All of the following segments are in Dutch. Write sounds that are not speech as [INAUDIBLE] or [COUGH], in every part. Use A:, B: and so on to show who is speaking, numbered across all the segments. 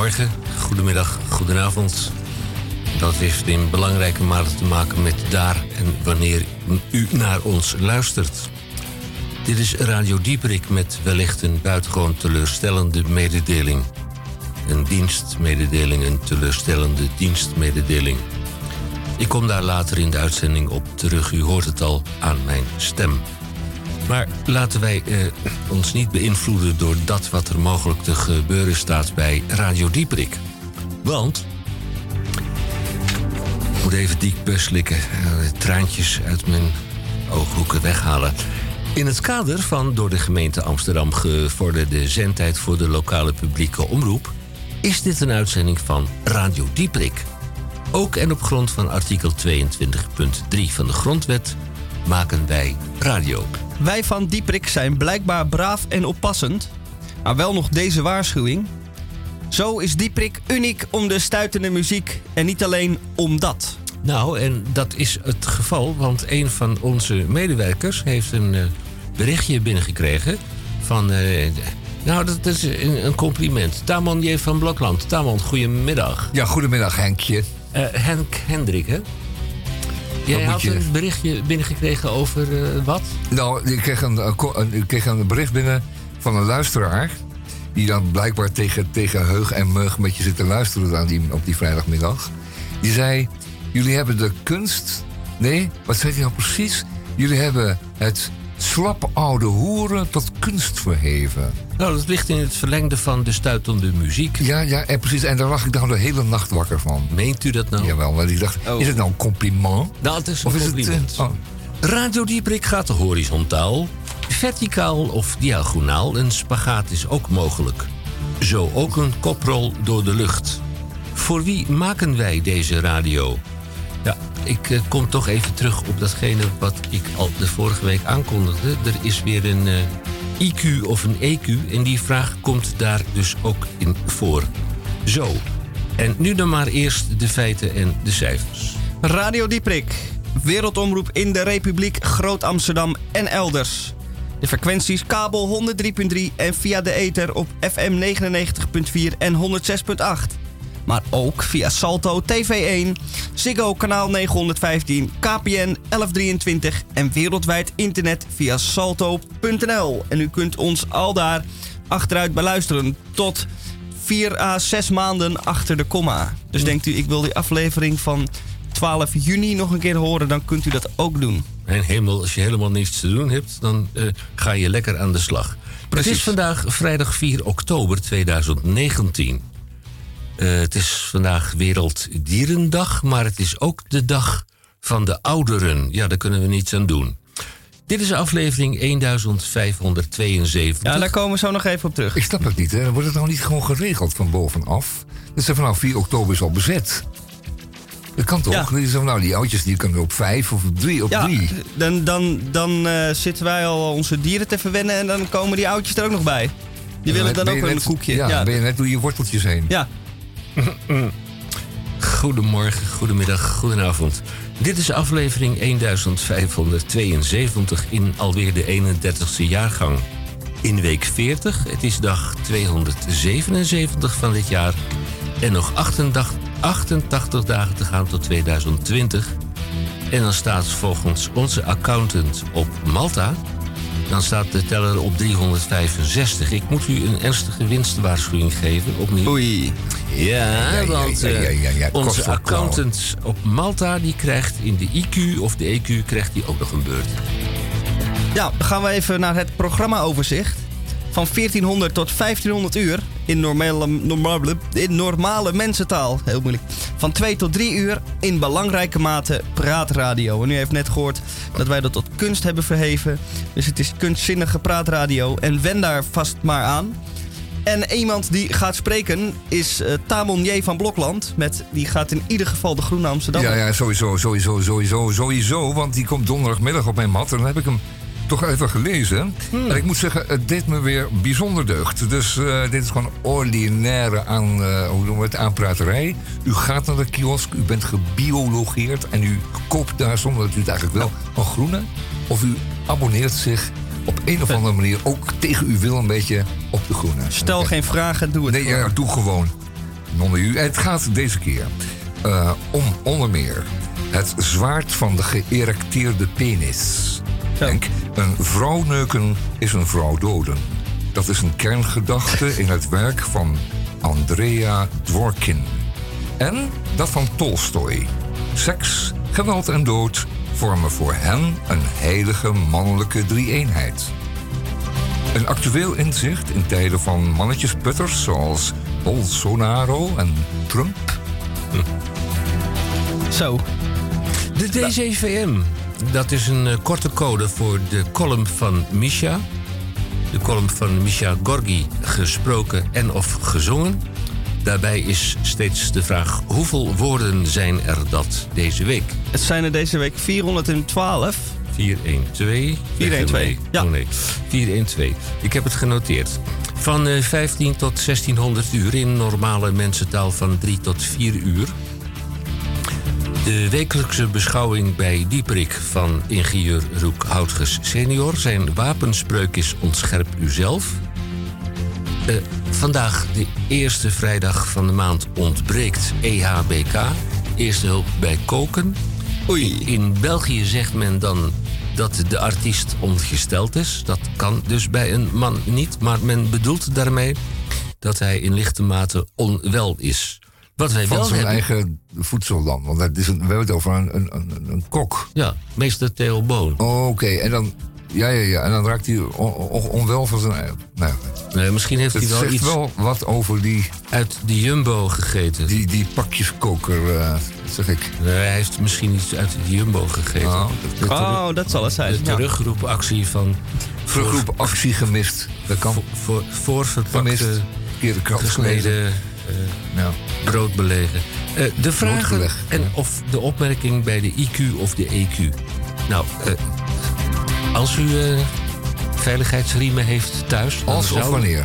A: goedemorgen, goedemiddag, goedenavond. Dat heeft in belangrijke mate te maken met daar en wanneer u naar ons luistert. Dit is Radio Dieperik met wellicht een buitengewoon teleurstellende mededeling. Een dienstmededeling, een teleurstellende dienstmededeling. Ik kom daar later in de uitzending op terug. U hoort het al aan mijn stem. Maar laten wij eh, ons niet beïnvloeden door dat wat er mogelijk te gebeuren staat bij Radio Dieperik. Want. Ik moet even diep slikken, uh, traantjes uit mijn ooghoeken weghalen. In het kader van door de gemeente Amsterdam gevorderde zendtijd voor de lokale publieke omroep is dit een uitzending van Radio Dieprik. Ook en op grond van artikel 22.3 van de Grondwet maken wij radio.
B: Wij van Dieprik zijn blijkbaar braaf en oppassend, maar wel nog deze waarschuwing. Zo is Dieprik uniek om de stuitende muziek en niet alleen om dat.
A: Nou, en dat is het geval, want een van onze medewerkers heeft een uh, berichtje binnengekregen van. Uh, nou, dat is een, een compliment. Tamon J. van Blokland. Tamon, goedemiddag.
C: Ja, goedemiddag Henkje.
A: Uh, Henk Hendrik, hè? Jij had je... een berichtje binnengekregen over uh, wat?
C: Nou, ik kreeg, een, ik kreeg een bericht binnen van een luisteraar. Die dan blijkbaar tegen, tegen heug en meug met je zit te luisteren aan die, op die vrijdagmiddag. Die zei: Jullie hebben de kunst. Nee, wat zei hij nou precies? Jullie hebben het slap oude hoeren tot kunst verheven.
A: Nou, dat ligt in het verlengde van de stuitende muziek.
C: Ja, ja, en precies. En daar lag ik dan de hele nacht wakker van.
A: Meent u dat nou?
C: Jawel, want ik dacht, oh. is het nou een compliment?
A: Nou, het is een of compliment. Is het, uh, oh. Radio Dieprik gaat horizontaal, verticaal of diagonaal. Een spagaat is ook mogelijk. Zo ook een koprol door de lucht. Voor wie maken wij deze radio? Ja, ik uh, kom toch even terug op datgene wat ik al de vorige week aankondigde. Er is weer een uh, IQ of een EQ en die vraag komt daar dus ook in voor. Zo, en nu dan maar eerst de feiten en de cijfers.
B: Radio Dieprik, wereldomroep in de Republiek Groot Amsterdam en elders. De frequenties kabel 103.3 en via de ether op FM 99.4 en 106.8 maar ook via Salto TV1, Ziggo kanaal 915, KPN 1123 en wereldwijd internet via salto.nl. En u kunt ons al daar achteruit beluisteren tot 4 à 6 maanden achter de komma. Dus denkt u, ik wil die aflevering van 12 juni nog een keer horen, dan kunt u dat ook doen.
A: En helemaal, als je helemaal niets te doen hebt, dan uh, ga je lekker aan de slag. Precies. Het is vandaag vrijdag 4 oktober 2019. Uh, het is vandaag Werelddierendag, maar het is ook de dag van de ouderen. Ja, daar kunnen we niets aan doen. Dit is aflevering 1572.
B: Ja, daar komen we zo nog even op terug.
C: Ik snap het niet, hè? Wordt het nou niet gewoon geregeld van bovenaf? Dat ze vanaf 4 oktober is al bezet. Dat kan toch? Ja. Dan nou, die oudjes die kunnen op vijf of op drie. Op ja, drie.
B: Dan, dan, dan uh, zitten wij al onze dieren te verwennen en dan komen die oudjes er ook nog bij. Die willen dan ook een koekje.
C: Ja, ja, ben je net door je worteltjes heen.
B: Ja,
A: Goedemorgen, goedemiddag, goedenavond. Dit is aflevering 1572 in alweer de 31ste jaargang. In week 40, het is dag 277 van dit jaar... en nog 88, 88 dagen te gaan tot 2020. En dan staat volgens onze accountant op Malta dan staat de teller op 365. Ik moet u een ernstige winstwaarschuwing geven. Opnieuw.
B: Oei.
A: Ja, want uh, onze accountant op Malta... die krijgt in de IQ of de EQ krijgt die ook nog een beurt.
B: Ja, dan gaan we even naar het programmaoverzicht. Van 1400 tot 1500 uur in normale, normale, in normale mensentaal. Heel moeilijk. Van 2 tot 3 uur in belangrijke mate praatradio. En u heeft net gehoord dat wij dat tot kunst hebben verheven. Dus het is kunstzinnige praatradio. En wen daar vast maar aan. En iemand die gaat spreken is uh, Tamon J. van Blokland. Met, die gaat in ieder geval de Groene Amsterdam.
C: Ja, ja, sowieso, sowieso, sowieso, sowieso. Want die komt donderdagmiddag op mijn mat. En dan heb ik hem toch even gelezen. Hmm. En ik moet zeggen, het deed me weer bijzonder deugd. Dus uh, dit is gewoon ordinaire aan, uh, hoe noemen we het, aanpraterij. U gaat naar de kiosk, u bent gebiologeerd en u koopt daar zonder dat u het eigenlijk wel van groene. Of u abonneert zich op een of andere manier ook tegen uw wil een beetje op de groene.
B: Stel geen vragen, doe het.
C: Nee, ja, doe gewoon. non-EU. Het gaat deze keer eh, om onder meer het zwaard van de geërecteerde penis. Denk, een vrouw neuken is een vrouw doden. Dat is een kerngedachte in het werk van Andrea Dworkin. En dat van Tolstoy. Seks, geweld en dood vormen voor hen een heilige mannelijke drie-eenheid. Een actueel inzicht in tijden van mannetjesputters zoals Bolsonaro en Trump. [LAUGHS]
B: Zo.
A: De DCVM, dat is een eh, korte code voor de column van Misha. De column van Misha Gorgi, gesproken en of gezongen. Daarbij is steeds de vraag: hoeveel woorden zijn er dat deze week?
B: Het zijn er deze week 412.
A: 412.
B: 412, ja.
A: Oh nee, 412. Ik heb het genoteerd. Van eh, 15 tot 1600 uur in normale mensentaal van 3 tot 4 uur. De wekelijkse beschouwing bij Dieperik van ingenieur Roek Houtges senior. Zijn wapenspreuk is ontscherp uzelf. Eh, vandaag de eerste vrijdag van de maand ontbreekt EHBK. Eerste hulp bij koken.
B: Oei.
A: In België zegt men dan dat de artiest ongesteld is. Dat kan dus bij een man niet, maar men bedoelt daarmee dat hij in lichte mate onwel is. Wat wij
C: Van
A: wel
C: zijn
A: hebben,
C: eigen voedsel dan. Want dat is een, we hebben het over een, een, een, een kok.
A: ja, meester Theo Boon.
C: Oh, Oké, en dan. Ja, ja, ja. En dan raakt hij on- on- onwel van zijn. Nou,
A: Nee, misschien heeft
C: het
A: hij wel iets
C: wel wat over die,
A: uit de Jumbo gegeten.
C: die, die pakjeskoker, eh, zeg ik.
A: Nee, hij heeft misschien iets uit de Jumbo gegeten.
C: Oh,
A: De teru-
B: Oh, dat zal het zijn.
A: de terugroepactie van
C: Teruggroep actie gemist. Dat kan.
A: voor, voor, voorverpakte
C: Gemist. Keer de krant gelezen.
A: gesneden eh,
C: Ja.
A: broodbelegen. Eh, de vragen
C: Broodbeleg,
A: en
C: ja.
A: of de opmerking bij de IQ of de EQ. Nou, eh, als u eh, veiligheidsriemen heeft thuis...
C: Als of
A: zou-
C: wanneer?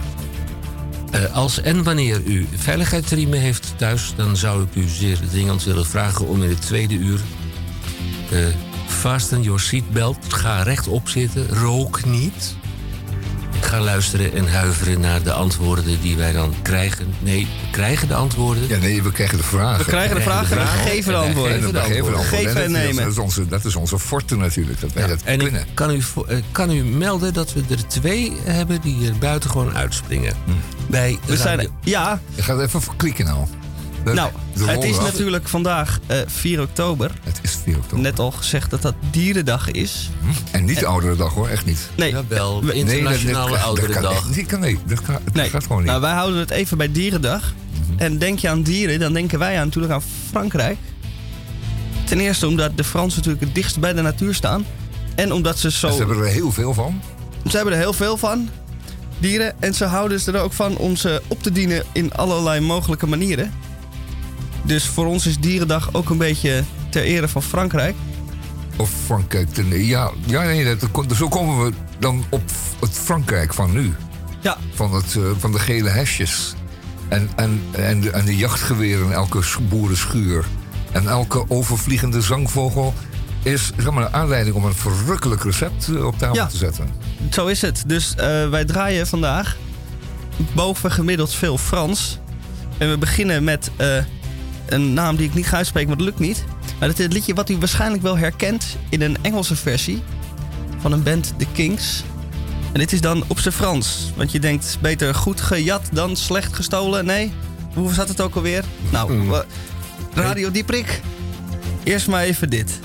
A: Eh, als en wanneer u veiligheidsriemen heeft thuis... dan zou ik u zeer dringend willen vragen om in het tweede uur... eh fasten your seatbelt, ga rechtop zitten, rook niet... Ga luisteren en huiveren naar de antwoorden die wij dan krijgen. Nee, we krijgen de antwoorden.
C: Ja, nee, we krijgen de vragen.
B: We krijgen de vragen en we
A: vragen.
B: geven de antwoorden.
C: En
A: geven
C: we
A: de
C: geven de
A: antwoorden.
C: antwoorden.
B: Geven en
C: dat,
B: nemen.
C: is onze, dat is onze forte natuurlijk, dat wij
A: Ja,
C: dat
A: en
C: kunnen.
A: ik kan u, eh, kan u melden dat we er twee hebben die er buiten gewoon uitspringen. Bij
B: We zijn, ja,
C: Je gaat even klikken nou.
B: Nou, het is natuurlijk vandaag eh, 4 oktober.
C: Het is 4 oktober.
B: Net al gezegd dat dat dierendag is.
C: En niet de oudere dag hoor, echt niet.
B: Nee,
A: Jawel,
B: we-
A: Internationale
C: dat, dat,
A: Oudere
C: dat kan,
A: Dag.
C: Nee, kan, nee, dat, kan, dat
B: nee.
C: gaat gewoon niet.
B: Nou, wij houden het even bij dierendag. En denk je aan dieren, dan denken wij aan, natuurlijk aan Frankrijk. Ten eerste omdat de Fransen natuurlijk het dichtst bij de natuur staan. En omdat ze zo...
C: Ze hebben er heel veel van.
B: Ze hebben er heel veel van, dieren. En ze houden ze er ook van om ze op te dienen in allerlei mogelijke manieren. Dus voor ons is Dierendag ook een beetje ter ere van Frankrijk.
C: Of Frankrijk. ten- Ja, ja nee, dat, kon- zo komen we dan op het Frankrijk van nu.
B: Ja,
C: Van, het, eh, van de gele hesjes. En, en, en, de, en de jachtgeweren in elke sch- boerenschuur. En elke overvliegende zangvogel is zeg maar, een aanleiding om een verrukkelijk recept eh, op tafel
B: Ja.
C: te zetten.
B: zo is het. Dus eh, wij draaien vandaag boven gemiddeld veel Frans. En we beginnen met een naam die ik niet ga uitspreken, want dat lukt niet. Maar het is het liedje wat u waarschijnlijk wel herkent in een Engelse versie van een band The Kings. En dit is dan op zijn Frans. Want je denkt beter goed gejat dan slecht gestolen. Nee, hoe zat het ook alweer? Nou, wa- Radio Dieprik. Eerst maar even dit.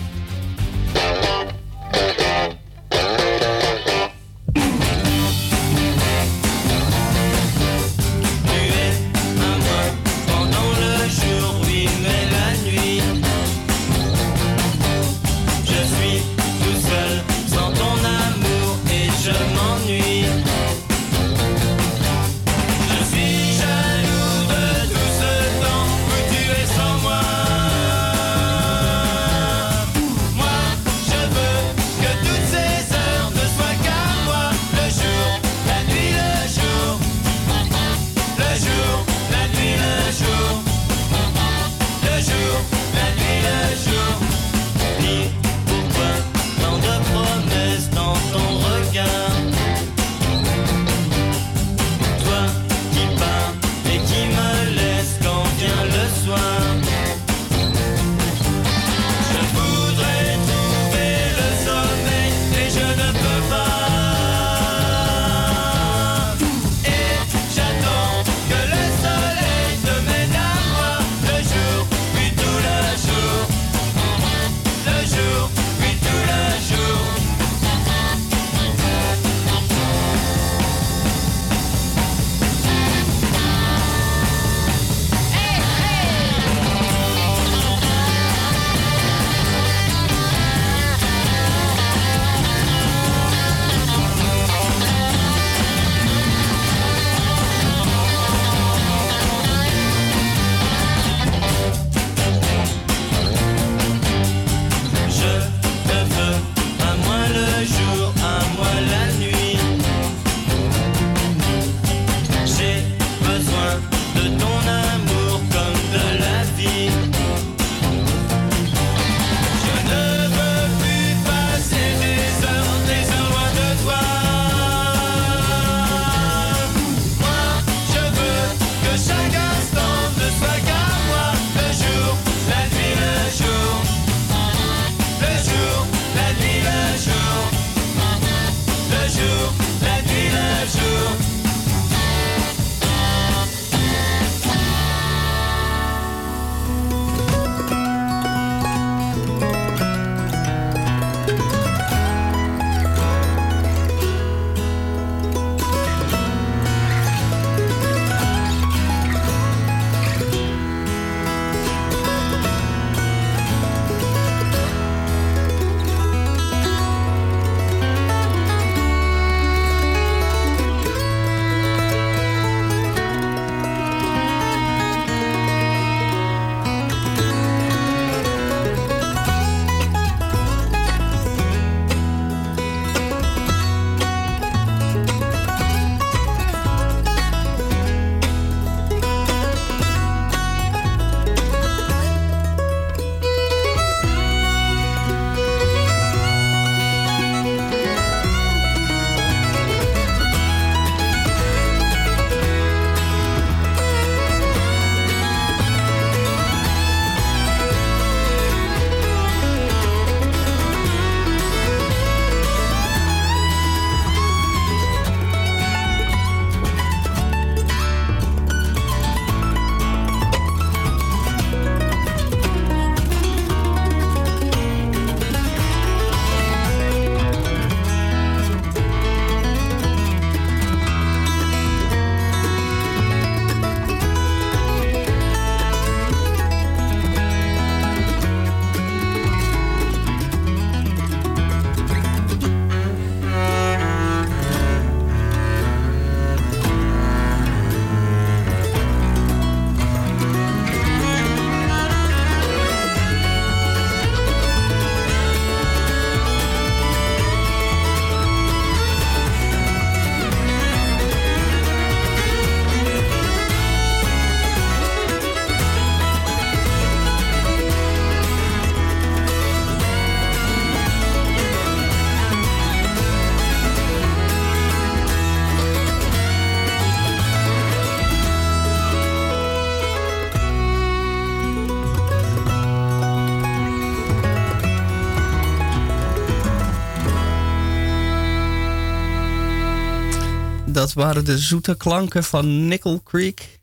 B: Dat waren de zoete klanken van Nickel Creek.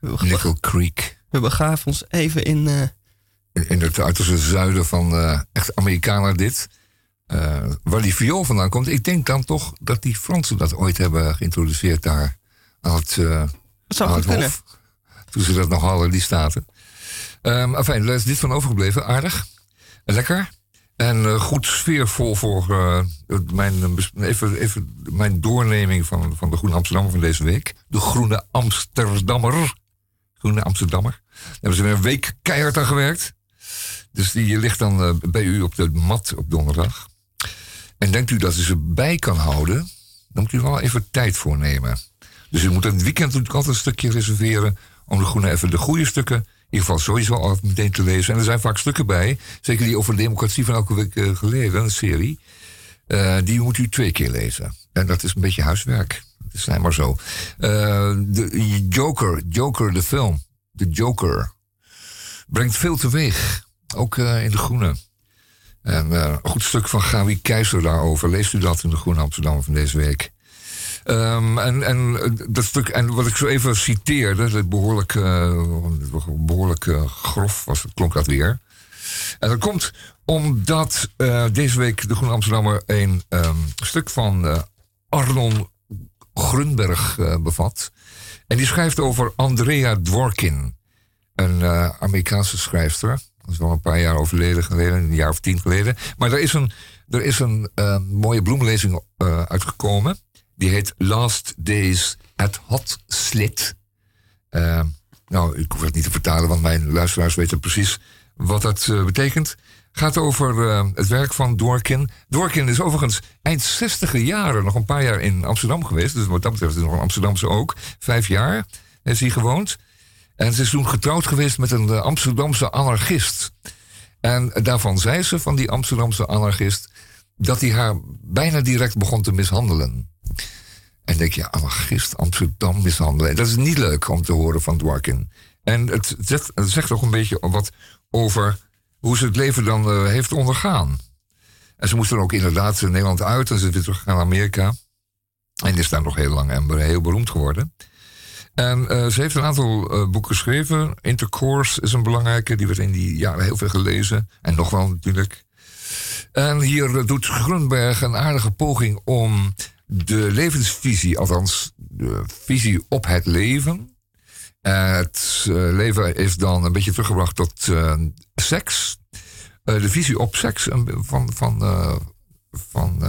C: Nickel Creek.
B: we begaven ons even in... eh,
C: In, het uiterste zuiden van eh, echt Amerikanen dit. Eh, waar die viool vandaan komt. Ik denk dan toch dat die Fransen dat ooit hebben geïntroduceerd daar. Aan het,
B: dat zou
C: aan het
B: kunnen.
C: hof. Toen ze dat nog hadden, die staten. Ehm enfin, daar is dit van overgebleven. Aardig. Lekker. En eh, goed sfeervol voor eh, mijn, eh, even, even mijn doorneming van, van de Groene Amsterdammer van deze week. De Groene Amsterdammer. Groene Amsterdammer. Daar hebben ze weer een week keihard aan gewerkt. Dus die ligt dan bij u op de mat op donderdag. En denkt u dat u ze bij kan houden, dan moet u wel even tijd voor nemen. Dus u moet een weekend natuurlijk altijd een stukje reserveren om de groene even de goede stukken, ieder geval sowieso al meteen te lezen. En er zijn vaak stukken bij, zeker die over de democratie van elke week eh, geleden, een serie. eh, die moet u twee keer lezen. En dat is een beetje huiswerk. Dat is maar zo. Eh, de Joker, Joker, de film. De Joker. Brengt veel teweeg. Ook in de groene. En een goed stuk van Gawie Keizer daarover. Leest u dat in de Groene Amsterdam van deze week. Ehm, en, en, dat stuk, en wat ik zo even citeerde, dat behoorlijk, eh, behoorlijk eh, grof was, klonk dat weer. En dat komt omdat eh, deze week de Groene Amsterdammer een ehm, stuk van Arnon Grunberg bevat. En die schrijft over Andrea Dworkin, een Amerikaanse schrijfster. Dat is wel een paar jaar overleden geleden, een jaar of tien geleden. Maar er is een, er is een mooie bloemlezing uitgekomen. Die heet Last Days at Hot Slit. Eh, nou, ik hoef het niet te vertalen, want mijn luisteraars weten precies wat dat eh, betekent. Gaat over eh, het werk van Dworkin. Dworkin is overigens eind 60 jaren nog een paar jaar in Amsterdam geweest. Dus wat dat betreft is nog een Amsterdamse ook. Vijf jaar is hij gewoond. En ze is toen getrouwd geweest met een Amsterdamse anarchist. En daarvan zei ze, van die Amsterdamse anarchist, dat hij haar bijna direct begon te mishandelen. En denk je, anarchist Amsterdam mishandelen. Dat is niet leuk om te horen van Dworkin. En het zegt, het zegt een beetje wat over hoe ze het leven dan eh, heeft ondergaan. En ze moest dan ook inderdaad Nederland uit en ze is weer naar Amerika. En is daar nog heel lang en heel beroemd geworden. En eh, ze heeft een aantal eh, boeken geschreven. Intercourse is een belangrijke, die werd in die jaren heel veel gelezen. En nog wel natuurlijk. En hier eh, doet Grunberg een aardige poging om de levensvisie, althans de visie op het leven. Het eh, leven is dan een beetje teruggebracht tot eh, seks. Eh, de visie op seks van, van, van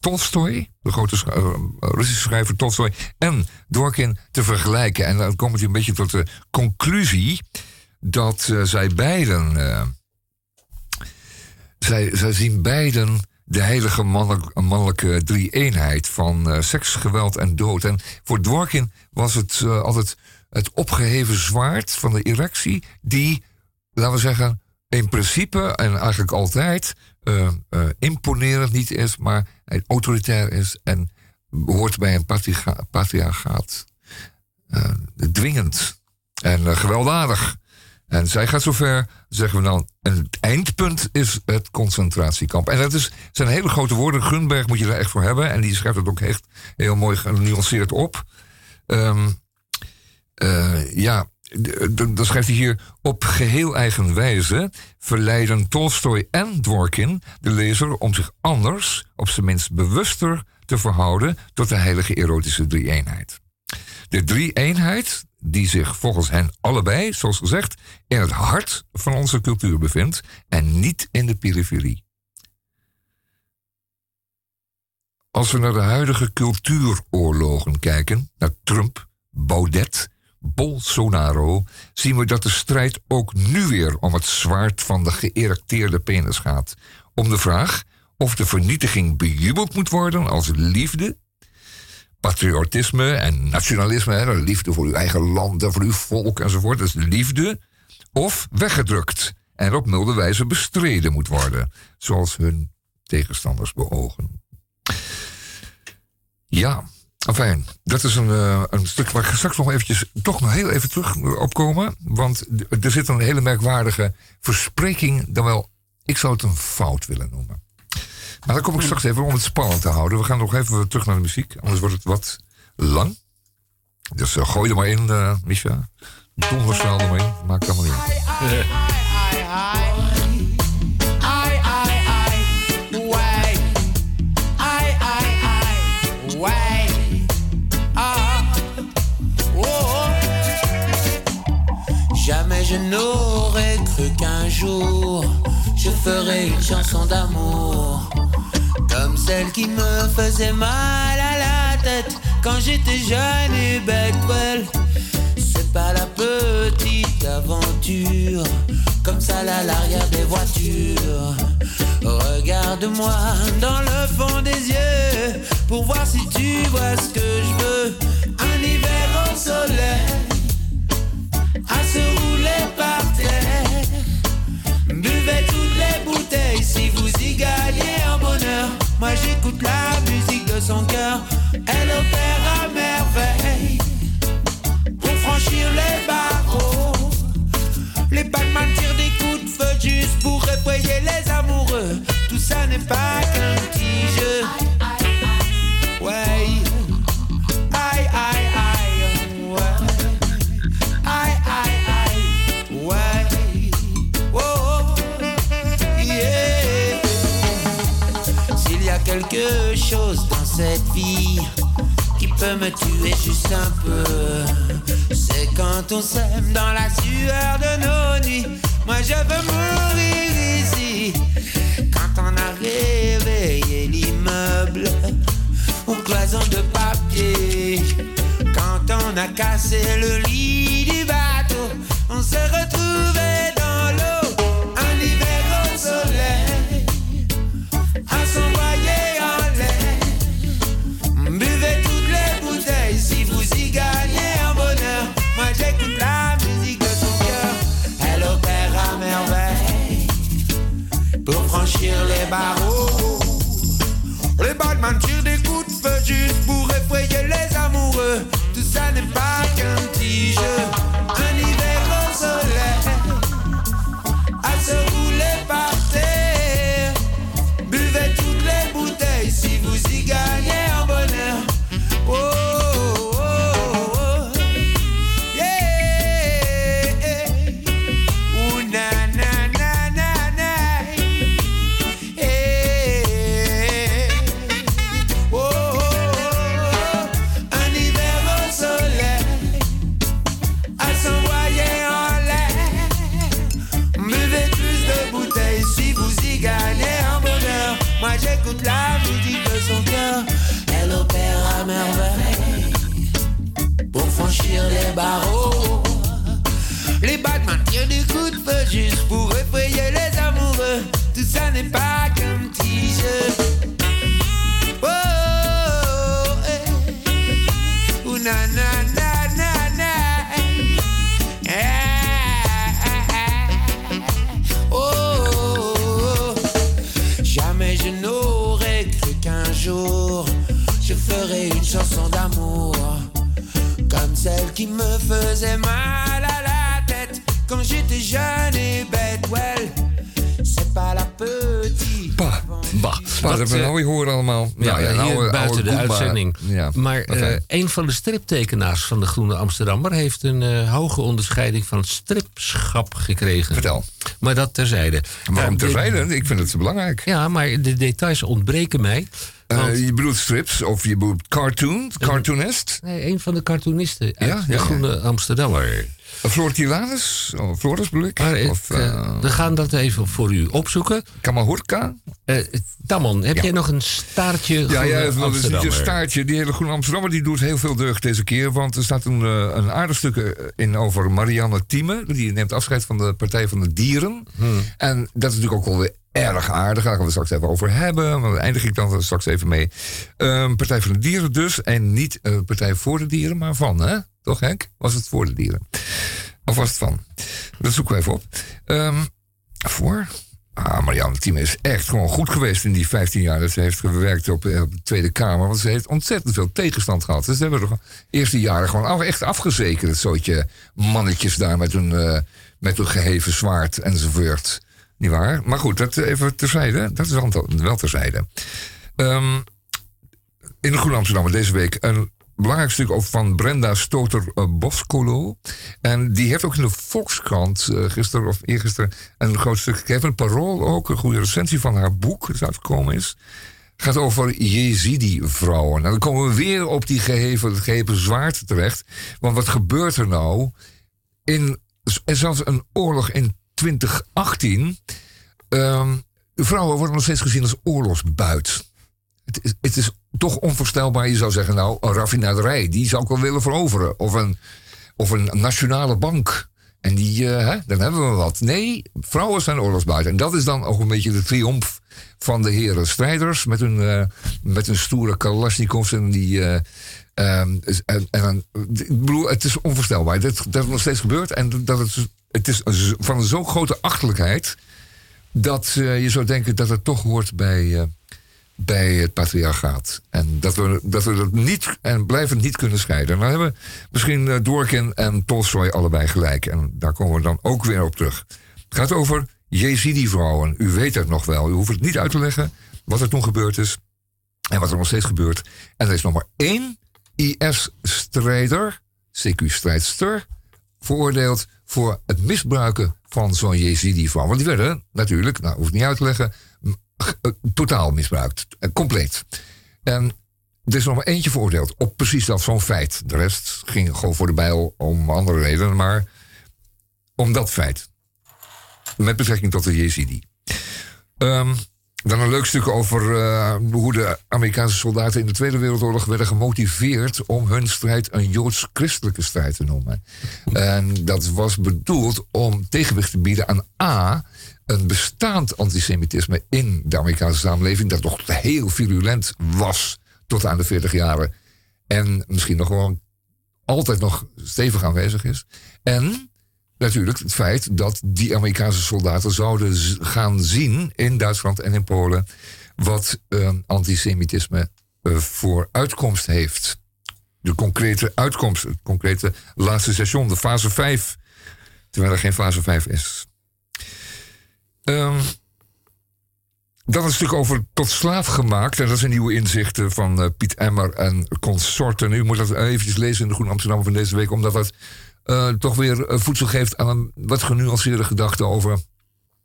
C: Tolstoy, de grote sch- Russische schrijver Tolstoy, en Dworkin te vergelijken. En dan komt hij een beetje tot de conclusie dat zij beiden, zij, zij zien beiden de heilige mannelijk- mannelijke drie-eenheid van eh, seks, geweld en dood. En voor Dworkin was het eh, altijd het opgeheven zwaard van de erectie, die, laten we zeggen, in principe en eigenlijk altijd eh, imponerend niet is, maar autoritair is en hoort bij een patriarchaat. Dwingend en gewelddadig. En zij gaat zover, zeggen we dan, het eindpunt is het concentratiekamp. En dat is, zijn hele grote woorden. Grunberg moet je daar echt voor hebben. En die schrijft het ook echt heel mooi genuanceerd op. Ehm, eh, ja, dan schrijft hij hier... Op geheel eigen wijze verleiden Tolstoy en Dworkin de lezer... om zich anders, op zijn minst bewuster, te verhouden... tot de heilige erotische drie-eenheid. De drie-eenheid die zich volgens hen allebei, zoals gezegd... in het hart van onze cultuur bevindt... en niet in de periferie. Als we naar de huidige cultuuroorlogen kijken, naar Trump, Baudet, Bolsonaro, zien we dat de strijd ook nu weer om het zwaard van de geërecteerde penis gaat. Om de vraag of de vernietiging bejubeld moet worden als liefde, patriotisme en nationalisme, hè, de liefde voor uw eigen land en voor uw volk enzovoort, dat is liefde, of weggedrukt en op milde wijze bestreden moet worden, zoals hun tegenstanders beogen. Ja, Enfin, dat is een, eh, een stuk waar ik straks nog eventjes, toch nog heel even terug opkomen. Want er zit een hele merkwaardige verspreking, dan wel, ik zou het een fout willen noemen. Maar daar kom ik straks even om het spannend te houden. We gaan nog even terug naar de muziek, anders wordt het wat lang. Dus eh, gooi er maar in, eh Misha. Er maar in. Maakt allemaal niet uit.
D: Jamais je n'aurais cru qu'un jour je ferais une chanson d'amour comme celle qui me faisait mal à la tête quand j'étais jeune et bête. Well, c'est pas la petite aventure comme ça là l'arrière des voitures. Regarde-moi dans le fond des yeux pour voir si tu vois ce que je veux. Un hiver au soleil à se rouler par gagnez en bonheur. Moi j'écoute la musique de son cœur, elle opère à merveille. Pour franchir les barreaux, les Batman tirent des coups de feu juste pour effrayer les amoureux. Tout ça n'est pas qu'un quelque chose dans cette vie qui peut me tuer juste un peu, c'est quand on s'aime dans la sueur de nos nuits. Moi je veux mourir ici quand on a réveillé l'immeuble aux cloisons de papier. Quand on a cassé le lit du bateau, on s'est retrouvé dans l'eau, chill les barreaux.
A: Van de striptekenaars van de Groene Amsterdammer heeft een eh, hoge onderscheiding van stripschap gekregen.
C: Vertel.
A: Maar dat terzijde.
C: Waarom
A: de-
C: terzijde? Ik vind het belangrijk.
A: Ja, maar de details ontbreken mij.
C: Eh, je bedoelt strips of je bedoelt cartoon, cartoonist?
A: nee, een van de cartoonisten uit
C: Ja,
A: de. Groene Amsterdammer.
C: Floor Tilanus? Of Floris bedoel ik?
A: Maar ik,
C: of
A: eh,
C: eh,
A: we gaan dat even voor u opzoeken.
C: Kamahurka?
A: Eh Tamon, heb
C: Ja.
A: jij nog een staartje
C: Ja, ja, dat is niet een staartje. Die hele Groene Amsterdammer die doet heel veel deugd deze keer. Want er staat een, een aardig stuk in over Marianne Thieme. Die neemt afscheid van de Partij van de Dieren.
A: Hmm.
C: En dat is natuurlijk ook wel weer erg aardig. Daar gaan we straks even over hebben. Maar eindig ik dan straks even mee. Ehm, Partij van de Dieren dus. En niet eh, Partij voor de Dieren, maar van, hè? Toch, Henk? Was het voor de dieren? Of was het van? Dat zoeken we even op. Ehm, voor? Ah, Marianne Thieme is echt gewoon goed geweest in die 15 jaar dat ze heeft gewerkt op, eh, op de Tweede Kamer. Want ze heeft ontzettend veel tegenstand gehad. Dus ze hebben de eerste jaren gewoon echt afgezekerd. Het zootje mannetjes daar met hun, eh, met hun geheven zwaard enzovoort. Niet waar? Maar goed, dat even terzijde. Dat is wel, terzijde. Ehm, in de Groene Amsterdammer deze week een belangrijk stuk over van Brenda Stoter-Boscolo. En die heeft ook in de Volkskrant uh, gisteren of eergisteren een groot stuk gegeven. Een parool ook, een goede recensie van haar boek dat uitgekomen is. gaat over Jezidi-vrouwen. En nou, dan komen we weer op die geheven, het geheven zwaard terecht. Want wat gebeurt er nou? In, er zelfs een oorlog in 2018. Um, vrouwen worden nog steeds gezien als oorlogsbuit. Het is, het is toch onvoorstelbaar. Je zou zeggen, nou, een raffinaderij, die zou ik wel willen veroveren. Of een, of een nationale bank. En die, uh, hè, dan hebben we wat. Nee, vrouwen zijn oorlogsbuiten. En dat is dan ook een beetje de triomf van de heren strijders. Met hun, uh, met hun stoere Kalashnikovs en die... Um, en, en, ik bedoel, het is onvoorstelbaar. Dat, dat het nog steeds gebeurt. En dat het, het is van zo'n grote achterlijkheid... dat je zou denken dat het toch hoort bij bij het patriarchaat. En dat we dat, niet en blijvend niet kunnen scheiden. Nou hebben misschien uh, Dworkin en Tolstoy allebei gelijk. En daar komen we dan ook weer op terug. Het gaat over Jezidi-vrouwen. U weet het nog wel. U hoeft het niet uit te leggen wat er toen gebeurd is. En wat er nog steeds gebeurt. En er is nog maar één IS-strijder, CQ-strijdster, veroordeeld voor het misbruiken van zo'n Jezidi-vrouw. Want die werden natuurlijk, nou hoef ik niet uit te leggen, eh, totaal misbruikt. Eh, compleet. En er is nog maar eentje veroordeeld op precies dat zo'n feit. De rest ging gewoon voor de bijl om andere redenen, maar om dat feit. Met betrekking tot de Jezidi. Um, dan een leuk stuk over uh, hoe de Amerikaanse soldaten in de Tweede Wereldoorlog werden gemotiveerd om hun strijd een joods-christelijke strijd te noemen. En dat was bedoeld om tegenwicht te bieden aan A een bestaand antisemitisme in de Amerikaanse samenleving, dat toch heel virulent was tot aan de 40 jaren. En misschien nog gewoon altijd nog stevig aanwezig is. En natuurlijk het feit dat die Amerikaanse soldaten zouden gaan zien in Duitsland en in Polen wat uh, antisemitisme uh, voor uitkomst heeft. De concrete uitkomst, het concrete laatste station, de fase 5. Terwijl er geen fase 5 is. Um, dan een stuk over tot slaaf gemaakt. En dat is een nieuwe inzichten van uh, Piet Emmer en consorten. U moet dat eventjes lezen in de Groene Amsterdam van deze week, omdat dat uh, toch weer eh, voedsel geeft aan een wat genuanceerde gedachte over,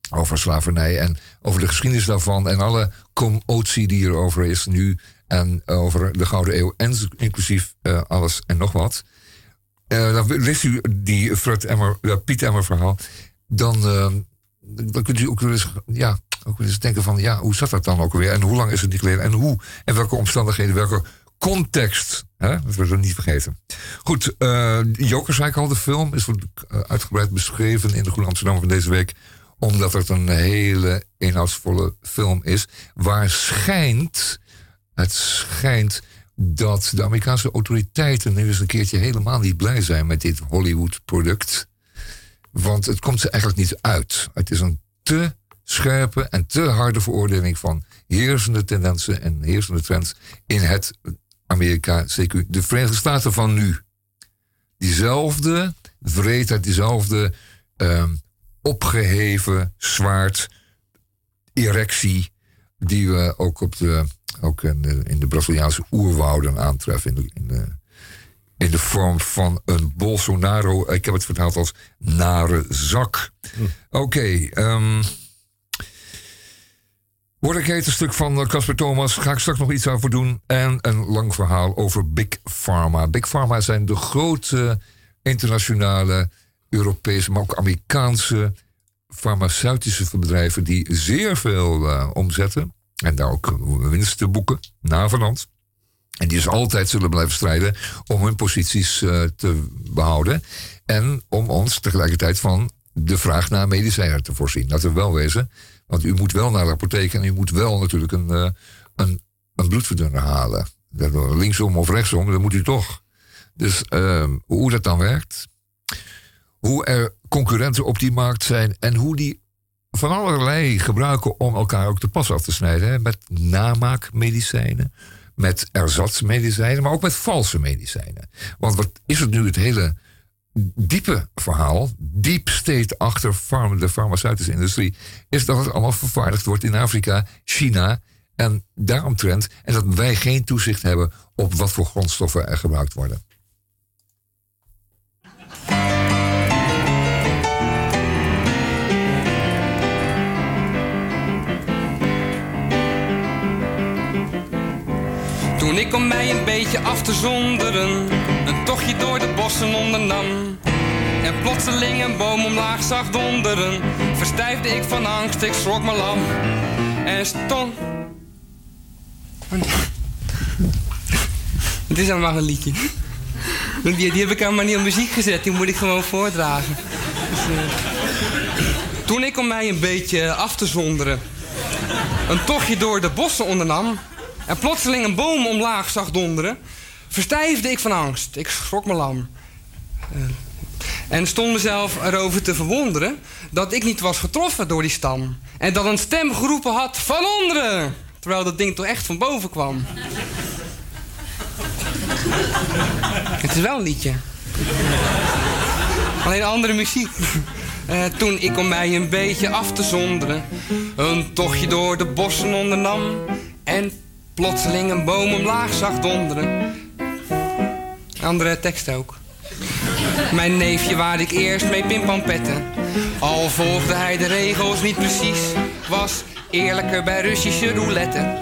C: over slavernij en over de geschiedenis daarvan en alle commotie die er over is nu en over de Gouden Eeuw en inclusief alles en nog wat. dan leest u die Fred Emmer, Piet Emmer verhaal. Dan dan kunt u ook wel eens, ja, ook wel eens denken van, ja, hoe zat dat dan ook weer? En hoe lang is het niet geleden? En hoe? En welke omstandigheden? Welke context? Hè? Dat we niet vergeten. Goed, uh, Joker, zei ik al, de film is uh, uitgebreid beschreven in de Groene Amsterdam van deze week. Omdat het een hele inhoudsvolle film is. Waar schijnt, het schijnt dat de Amerikaanse autoriteiten nu eens een keertje helemaal niet blij zijn met dit Hollywood-product. Want het komt ze eigenlijk niet uit. Het is een te scherpe en te harde veroordeling van heersende tendensen en heersende trends in het Amerika, CQ, de Verenigde Staten van nu. Diezelfde vreedheid, diezelfde um, opgeheven zwaard, erectie, die we ook, op de, ook in, de, Braziliaanse oerwouden aantreffen. In in de in de vorm van een Bolsonaro. Ik heb het vertaald als nare zak. Hm. Oké. Okay, um, Word ik heet een stuk van eh, Casper Thomas. Ga ik straks nog iets over doen. En een lang verhaal over Big Pharma. Big Pharma zijn de grote internationale, Europese, maar ook Amerikaanse farmaceutische bedrijven die zeer veel uh, omzetten. En daar ook winst te boeken, navenant. En die dus altijd zullen blijven strijden om hun posities uh, te behouden. En om ons tegelijkertijd van de vraag naar medicijnen te voorzien. Laten we wel wezen. Want u moet wel naar de apotheek en u moet wel natuurlijk een, uh, een, een bloedverdunner halen. Linksom of rechtsom, dat moet u toch. Dus uh, hoe dat dan werkt. Hoe er concurrenten op die markt zijn en hoe die van allerlei gebruiken om elkaar ook te pas af te snijden. Hè, met namaakmedicijnen met erzatsmedicijnen, maar ook met valse medicijnen. Want wat is het nu het hele diepe verhaal, diep steekt achter de farmaceutische industrie, is dat het allemaal vervaardigd wordt in Afrika, China En daaromtrent, en dat wij geen toezicht hebben op wat voor grondstoffen er gebruikt worden.
E: Toen ik om mij een beetje af te zonderen, een tochtje door de bossen ondernam. En plotseling een boom omlaag zag donderen, verstijfde ik van angst, ik schrok me lam. En stond. Het is allemaal een liedje. Die, die heb ik helemaal niet op muziek gezet, die moet ik gewoon voordragen. Dus, uh, toen ik om mij een beetje af te zonderen, een tochtje door de bossen ondernam en plotseling een boom omlaag zag donderen, verstijfde ik van angst. Ik schrok me lam. Uh, en stond mezelf erover te verwonderen dat ik niet was getroffen door die stam. En dat een stem geroepen had van onderen. Terwijl dat ding toch echt van boven kwam. [LAUGHS] Het is wel een liedje. Alleen andere muziek. Uh, toen ik om mij een beetje af te zonderen, een tochtje door de bossen ondernam en plotseling een boom omlaag zag donderen. Andere tekst ook. Mijn neefje waar ik eerst mee pimpampetten. Al volgde hij de regels niet precies, was eerlijker bij Russische roulette.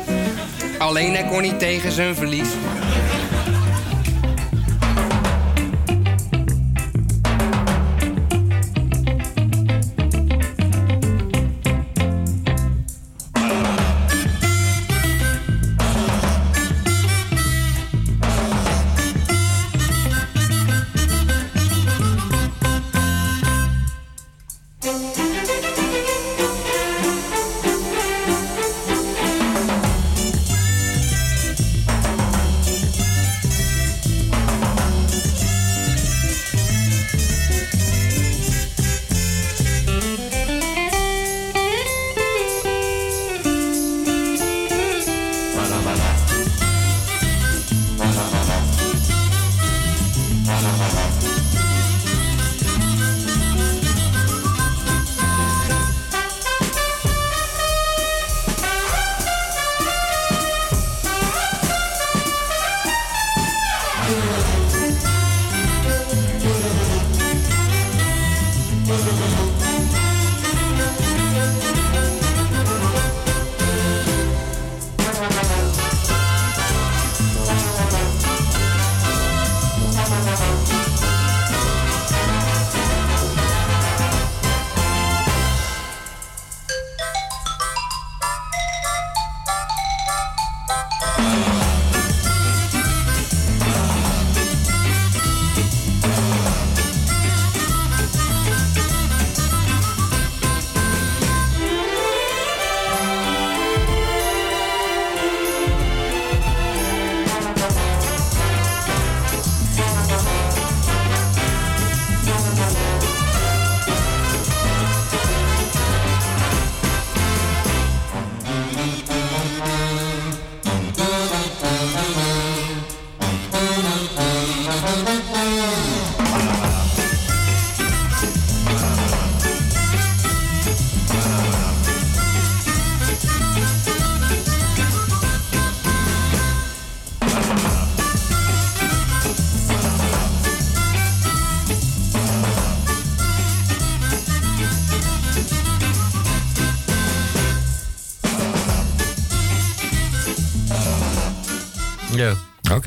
E: Alleen hij kon niet tegen zijn verlies.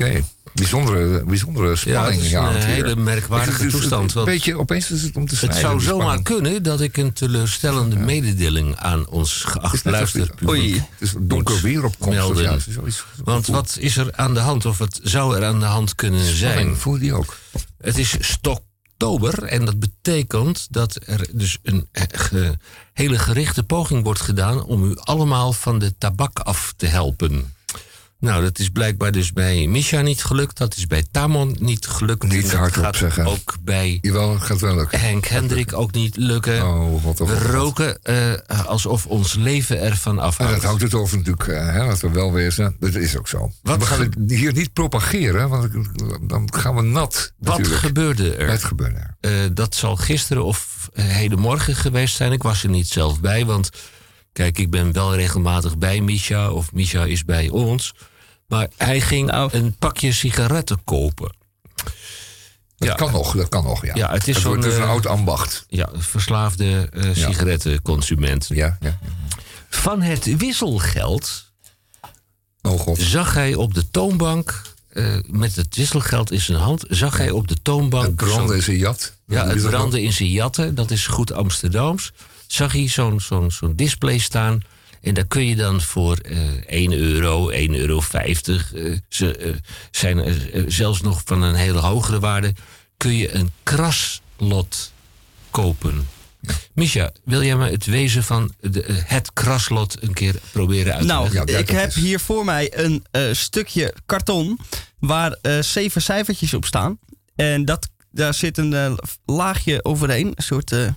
C: Okay. Bijzondere, bijzondere spanning.
A: Ja, het is een hele merkwaardige
C: het is,
A: toestand.
C: Een beetje, opeens is het om te
A: Het zou zomaar kunnen dat ik een teleurstellende ja. mededeling aan ons geacht luisterpubliek...
C: Oei, het is donker weer op komst. Ja,
A: Want wat is er aan de hand, of wat zou er aan de hand kunnen zijn?
C: Voel die ook.
A: Het is stoktober en dat betekent dat er dus een ge, hele gerichte poging wordt gedaan... om u allemaal van de tabak af te helpen. Nou, dat is blijkbaar dus bij Misha niet gelukt. Dat is bij Tamon niet gelukt.
C: Niet hardop zeggen.
A: Ook bij
C: Jawel, gaat wel lukken.
A: Henk Hendrik ook niet lukken.
C: Oh, wat
A: We roken uh, alsof ons leven ervan afhangt.
C: Ja, dat houdt het over natuurlijk, uh, hè, dat we wel wezen. Dat is ook zo.
A: Wat
C: we gaan het hier niet propageren, want dan gaan we nat.
A: Wat
C: natuurlijk.
A: gebeurde er?
C: Het gebeurde er.
A: Uh, dat zal gisteren of hedenmorgen geweest zijn. Ik was er niet zelf bij, want Kijk, ik ben wel regelmatig bij Misha of Misha is bij ons. Maar hij ging
B: Nou.
A: een pakje sigaretten kopen.
C: Dat
A: Ja.
C: kan nog, dat kan nog, ja.
A: Ja, het is
C: het wordt
A: zo'n,
C: dus een
A: eh,
C: oud ambacht.
A: Ja, verslaafde eh, sigarettenconsument.
C: Ja, ja.
A: Van het wisselgeld
C: Oh god.
A: zag hij op de toonbank, eh, met het wisselgeld in zijn hand, zag hij op de toonbank.
C: Het brandde is een jat.
A: Ja, het brandde in zijn jatten, dat is goed Amsterdams. Zag hij zo'n zo'n zo'n display staan. En daar kun je dan voor eh 1 euro, 1,50 euro. eh, ze eh, zijn zelfs nog van een hele hogere waarde. Kun je een kraslot kopen. Misha, wil jij me het wezen van de, het kraslot een keer proberen uit te
B: Nou,
A: leggen?
C: Ja, kijk
B: ik heb hier voor mij een eh, stukje karton waar eh, zeven cijfertjes op staan. En dat, daar zit een laagje overheen, een soort, eh,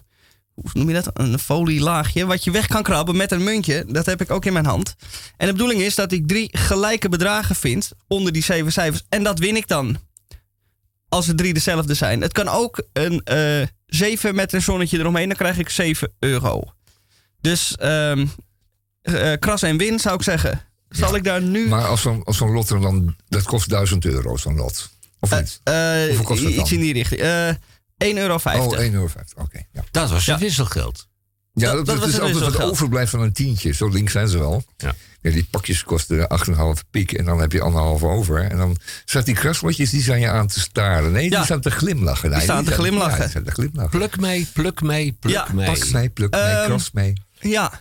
B: hoe noem je dat? Een folielaagje, wat je weg kan krabben met een muntje. Dat heb ik ook in mijn hand. En de bedoeling is dat ik drie gelijke bedragen vind onder die zeven cijfers. En dat win ik dan. Als er drie dezelfde zijn. Het kan ook een eh 7 met een zonnetje eromheen, dan krijg ik 7 euro. Dus eh, kras en win zou ik zeggen. Zal ik daar nu.
C: Maar als zo'n als zo'n lot er dan... Dat kost 1000 euro, zo'n lot. Of niet?
B: eh,
C: Hoeveel kost dat
B: iets in die richting. Eh 1,50 euro.
C: oh, 1,50 euro. Oké, ja.
A: Dat was het
B: Ja.
A: wisselgeld.
C: Ja,
B: Dat-
C: dat,
B: dat
C: dat
B: was
C: is altijd wat overblijft van een tientje. Zo links zijn ze wel.
A: Ja.
C: Ja, die pakjes kosten 8,5 piek en dan heb je anderhalf over. En dan staat die kraslotjes, die zijn je aan te staren. Nee, die
B: Ja.
C: staan te glimlachen. Nee,
B: staan te
C: zijn-
B: glimlachen.
C: Ja, die staan te glimlachen.
A: Pluk mee, pluk mee, pluk
B: Ja,
A: mee.
C: Pak mee, pluk mee,
B: Ehm,
C: kras mee.
B: Ja,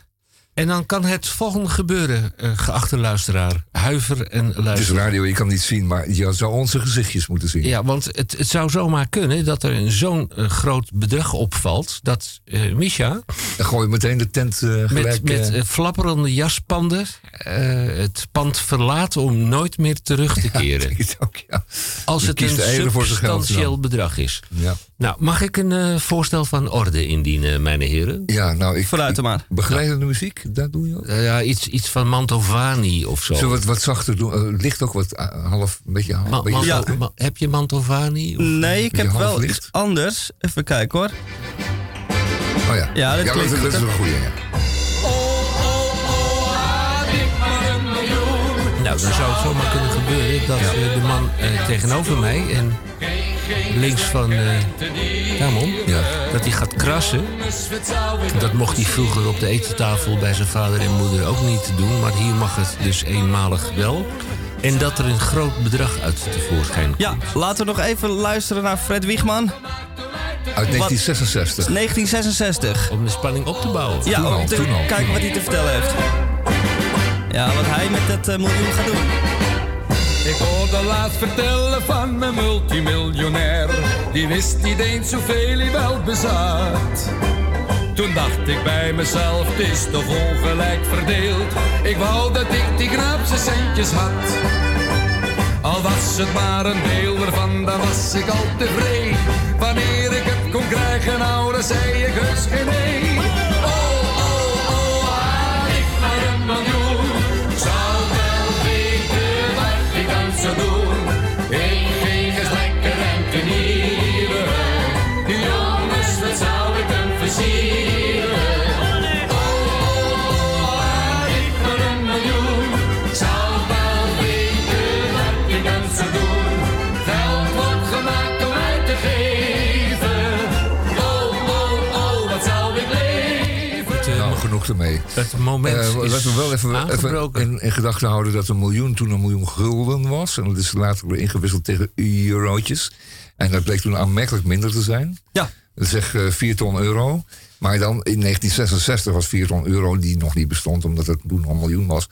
A: En dan kan het volgende gebeuren, eh, geachte luisteraar. Huiver en
C: Het is radio, je kan niet zien, maar je zou onze gezichtjes moeten zien.
A: Ja, want het, het zou zomaar kunnen dat er een zo'n eh, groot bedrag opvalt. Dat eh Misha
C: Dan gooi je meteen de tent gelijk...
A: met, met flapperende jaspanden het pand verlaat om nooit meer terug te keren. [LAUGHS]
C: ook, ja.
A: als
C: Je
A: het een substantieel bedrag is.
C: Ja.
A: Nou, mag ik een eh, voorstel van orde indienen, mijn heren?
C: ja, nou, ik...
B: dan maar.
C: Begeleidende muziek, dat doe je ook?
A: Ja, iets, iets van Mantovani of zo.
C: Zullen we het wat zachter doen? Eh, Het ligt ook wat eh, half, een beetje half.
A: Ma-
C: een beetje
A: Manto-
C: zacht.
A: ma- heb je Mantovani? Of-
B: Nee, ik heb wel
C: licht.
B: iets anders. Even kijken hoor.
C: Oh ja,
B: Ja, dat klinkt
C: dat,
B: goed,
C: is een goeie, ja.
A: Nou, dan zou het zomaar kunnen gebeuren dat de man tegenover mij en links van uh, Ramon,
C: Ja.
A: dat hij gaat krassen. Dat mocht hij vroeger op de etentafel bij zijn vader en moeder ook niet doen, maar hier mag het dus eenmalig wel. En dat er een groot bedrag uit tevoorschijn komt.
B: Ja, laten we nog even luisteren naar Fred Wiegman.
C: Uit 1966.
B: 1966.
A: Om de spanning op te bouwen.
B: Ja,
C: Toen al,
B: om te kijken wat hij te vertellen heeft. Ja, wat hij met dat eh, miljoen gaat doen.
F: Ik hoorde laatst vertellen van mijn multimiljonair. Die wist niet eens hoeveel hij wel bezat. Toen dacht ik bij mezelf, het is toch ongelijk verdeeld. Ik wou dat ik die zijn centjes had. Al was het maar een deel ervan, dan was ik al tevreden. Wanneer ik het kon krijgen, nou, dan zei ik heus geen nee.
C: Ermee.
A: Het moment
C: Eh,
A: is
C: laten we wel even, even in, in gedachten houden dat een miljoen toen een miljoen gulden was. En dat is later weer ingewisseld tegen eurotjes. En dat bleek toen aanmerkelijk minder te zijn.
B: Ja,
C: Dat zeg eh 4 ton euro. Maar dan in 1966 was 4 ton euro, die nog niet bestond omdat het toen al een miljoen was.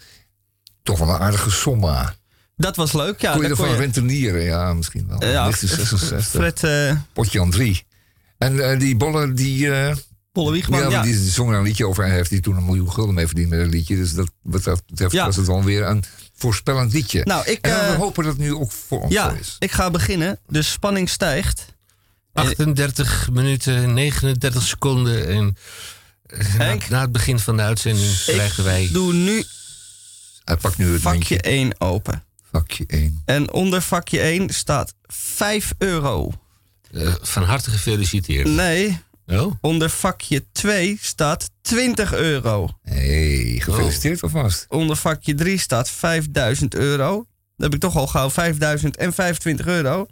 C: Toch wel een aardige somma.
B: dat was leuk. Ja,
C: kon je ervan rentenieren? Ja, misschien wel.
B: Eh, ja,
C: 1966.
B: Fred eh
C: Potje aan drie. En eh, die bollen, die, eh,
B: Polle Wiegman,
C: ja,
B: ja.
C: die, zong er een liedje over. Hij heeft die toen een miljoen gulden mee verdiend met een liedje. Dus dat wat dat betreft
B: Ja.
C: was het dan weer een voorspellend liedje.
B: Nou, ik,
C: en dan
B: eh,
C: we hopen dat het nu ook voor ons
B: Ja,
C: is.
B: ik ga beginnen. De spanning stijgt.
A: 38 minuten, 39 seconden. En eh, na, het begin van de uitzending krijgen wij...
B: Doe nu
C: Hij pakt nu het
B: vakje
C: muntje.
B: 1 open.
C: Vakje 1.
B: En onder vakje 1 staat 5 euro.
A: eh, van harte gefeliciteerd.
B: Nee,
A: Oh,
B: Onder vakje 2 staat 20 euro.
C: hey, gefeliciteerd alvast.
B: Onder vakje 3 staat 5000 euro. Dan heb ik toch al gauw 5025 euro.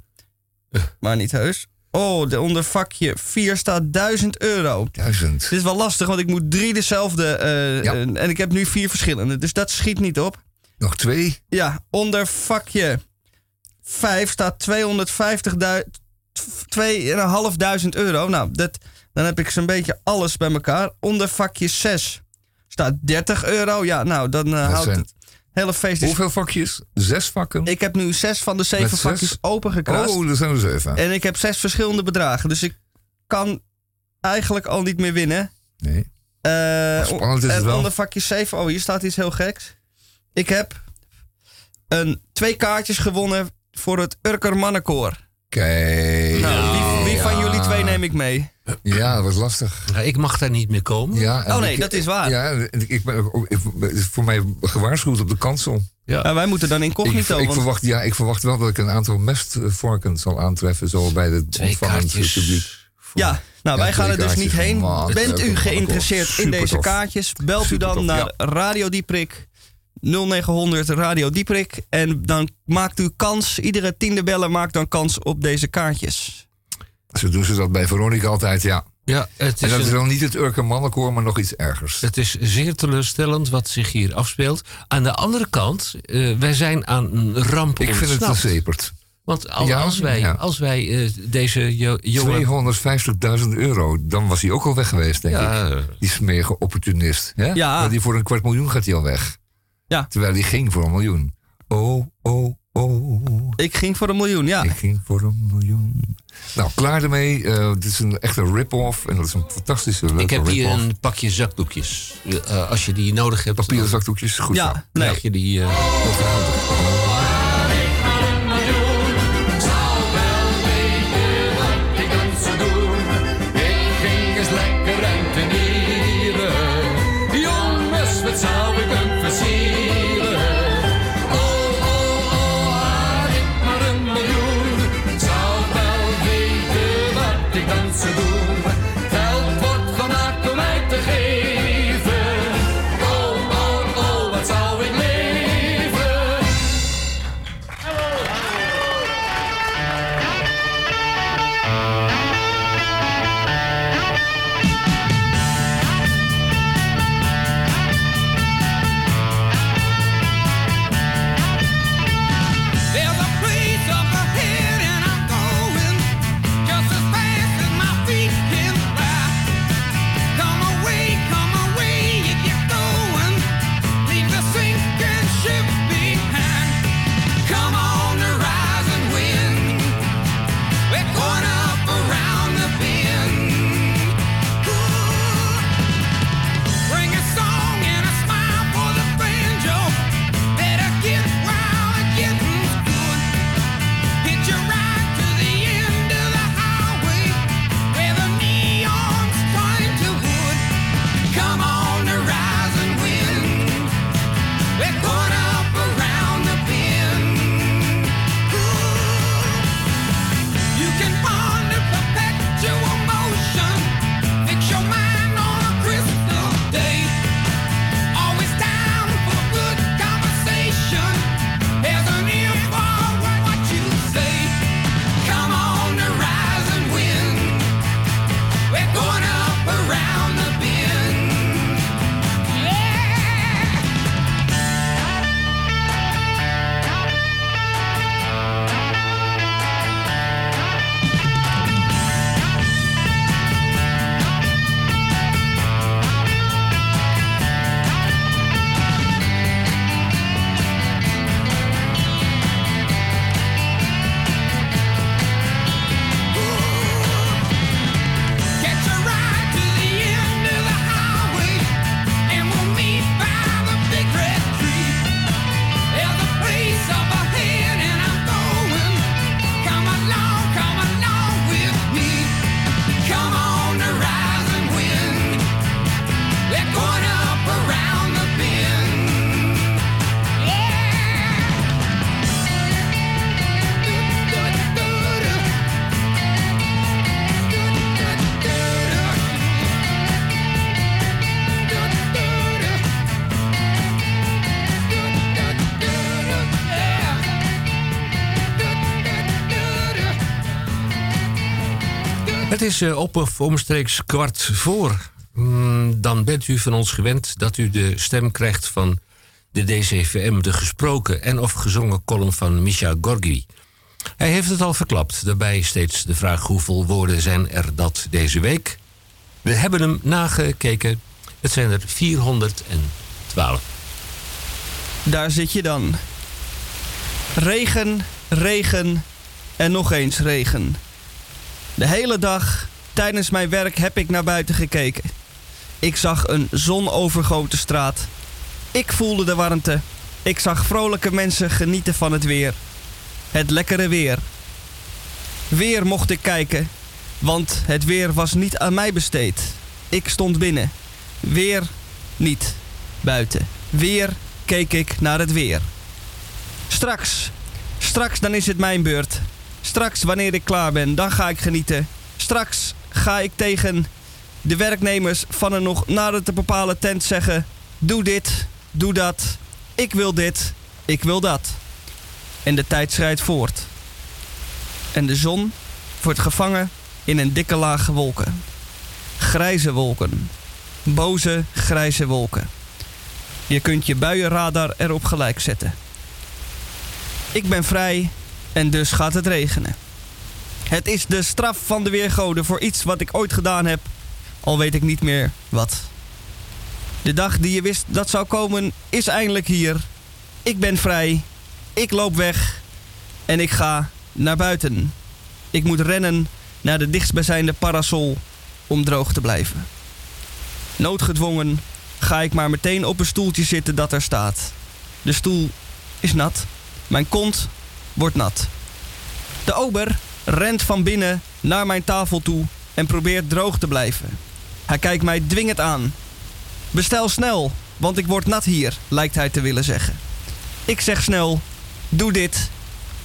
B: Maar niet heus. Oh, de onder vakje 4 staat 1000 euro.
C: Duizend.
B: Dit is wel lastig, want ik moet drie dezelfde. eh,
C: Ja.
B: eh, en ik heb nu vier verschillende. Dus dat schiet niet op.
C: Nog twee.
B: Ja, onder vakje 5 staat 250.000 2.500 euro. Nou, dat, dan heb ik zo'n beetje alles bij elkaar. Onder vakje 6 staat 30 euro. Ja, nou, dan eh, houdt
C: zijn-
B: het hele feest... is-
C: Hoeveel vakjes? Zes vakken?
B: Ik heb nu zes van de zeven
C: Met
B: vakjes opengekrast.
C: Oh, er zijn er zeven.
B: En ik heb zes verschillende bedragen. Dus ik kan eigenlijk al niet meer winnen.
C: Nee.
B: Eh,
C: Spannend is het
B: en
C: wel.
B: onder vakje 7, oh hier staat iets heel geks. Ik heb een, twee kaartjes gewonnen voor het Urker Mannenkoor.
C: Kijk.
B: Nou, neem ik mee?
C: Ja, dat was lastig.
A: Ja, ik mag daar niet meer komen.
C: Ja,
B: Oh nee,
C: ik-
B: dat is waar.
C: Ja, ik ben ik, voor mij gewaarschuwd op de kansel.
B: Nou, wij moeten dan
C: Ik,
B: incognito.
C: ik,
B: want-
C: verwacht, ja, ik verwacht wel dat ik een aantal mestvorken zal aantreffen, zo bij het
A: Twee
C: ontvangend publiek.
B: ja, nou wij
C: Ja,
B: gaan er dus niet heen.
C: Man,
B: Bent u geïnteresseerd in deze kaartjes? Belt u dan naar Radio Dieprik 0900 Radio Dieprik. En dan maakt u kans, iedere tiende beller maakt dan kans op deze kaartjes.
C: Zo doen ze dat bij Veronica altijd, ja.
A: Ja, het
C: En
A: is,
C: dat is dan niet het Urker Mannenkoor, maar nog iets ergers.
A: het is zeer teleurstellend wat zich hier afspeelt. Aan de andere kant, eh, wij zijn aan een ramp
C: Ik vind het zeepert.
A: Want al-
C: Ja,
A: als wij,
C: ja.
A: als wij eh, deze jo jongen...
C: 250.000 euro, dan was hij ook al weg geweest, denk ik. Die smerige opportunist. Hè?
B: Ja.
C: Maar die voor een kwart miljoen gaat hij al weg.
B: Ja.
C: Terwijl hij ging voor een miljoen. Oh, oh, oh.
B: Ik ging voor een miljoen, ja.
C: Ik ging voor een miljoen. Nou, klaar ermee. Eh, dit is een echte rip-off. En dat is een fantastische leuke
A: ik heb hier een pakje zakdoekjes. Eh, als je die nodig hebt,
C: Papieren
A: dan
C: zakdoekjes, goed zo.
B: Ja, nee.
A: krijg je die eh uh, op of omstreeks kwart voor. Mm, dan bent u van ons gewend dat u de stem krijgt van de DCVM, de gesproken en of gezongen column van Misha Gorgi. Hij heeft het al verklapt. Daarbij steeds de vraag hoeveel woorden zijn er dat deze week. We hebben hem nagekeken. Het zijn er 412.
B: Daar zit je dan. Regen, regen en nog eens regen. De hele dag tijdens mijn werk heb ik naar buiten gekeken. Ik zag een zonovergoten straat. Ik voelde de warmte. Ik zag vrolijke mensen genieten van het weer. Het lekkere weer. Weer mocht ik kijken, want het weer was niet aan mij besteed. Ik stond binnen. Weer niet buiten. Weer keek ik naar het weer. Straks, straks dan is het mijn beurt. Straks wanneer ik klaar ben, dan ga ik genieten. Straks ga ik tegen de werknemers van een nog nader te bepalen tent zeggen: Doe dit, doe dat. Ik wil dit, ik wil dat. En de tijd schrijdt voort. En de zon wordt gevangen in een dikke laag wolken. Grijze wolken. Boze grijze wolken. Je kunt je buienradar erop gelijk zetten. Ik ben vrij en dus gaat het regenen. Het is de straf van de weergoden voor iets wat ik ooit gedaan heb, al weet ik niet meer wat. De dag die je wist dat zou komen is eindelijk hier. Ik ben vrij, ik loop weg en ik ga naar buiten. Ik moet rennen naar de dichtstbijzijnde parasol om droog te blijven. Noodgedwongen ga ik maar meteen op een stoeltje zitten dat er staat. De stoel is nat. Mijn kont wordt nat. De ober rent van binnen naar mijn tafel toe en probeert droog te blijven. Hij kijkt mij dwingend aan. Bestel snel, want ik word nat hier, lijkt hij te willen zeggen. Ik zeg snel: Doe dit,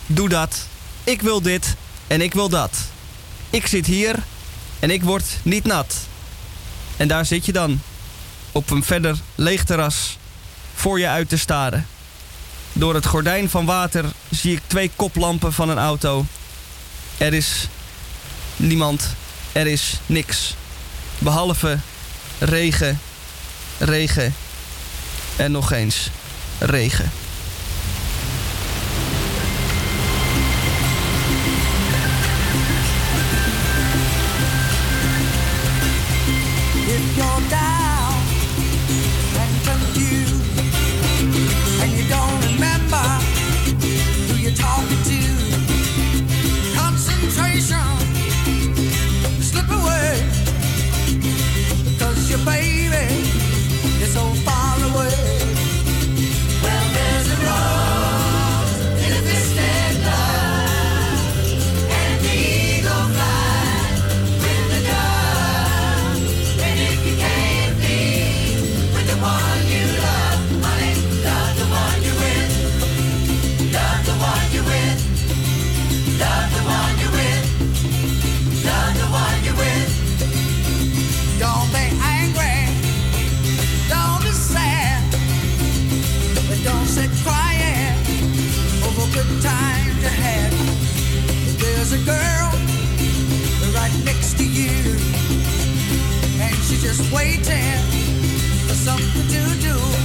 B: doe dat. Ik wil dit en ik wil dat. Ik zit hier en ik word niet nat. En daar zit je dan, op een verder leeg terras, voor je uit te staren. Door het gordijn van water zie ik twee koplampen van een auto. Er is niemand, er is niks. Behalve regen, regen en nog eens regen. something to do.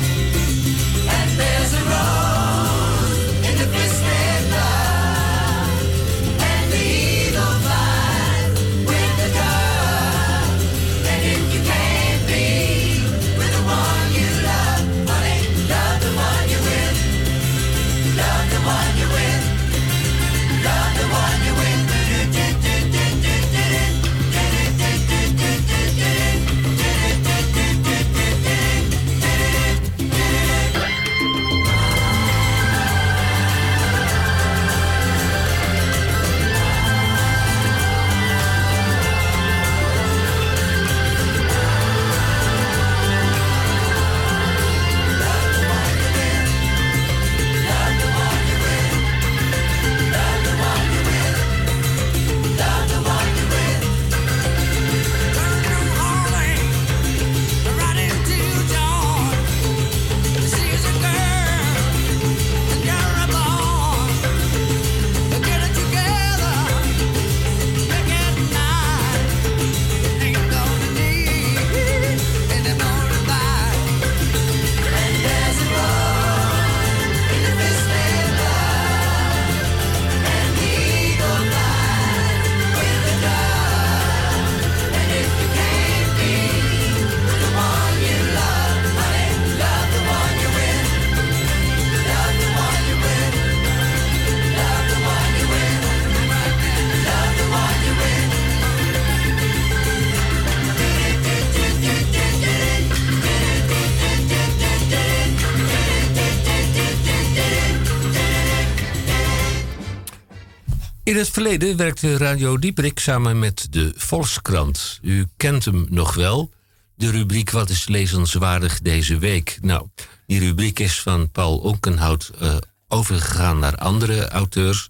A: In het verleden werkte Radio Dieprik samen met de Volkskrant. U kent hem nog wel. De rubriek Wat is lezenswaardig deze week? Nou, die rubriek is van Paul Onkenhout uh, overgegaan naar andere auteurs.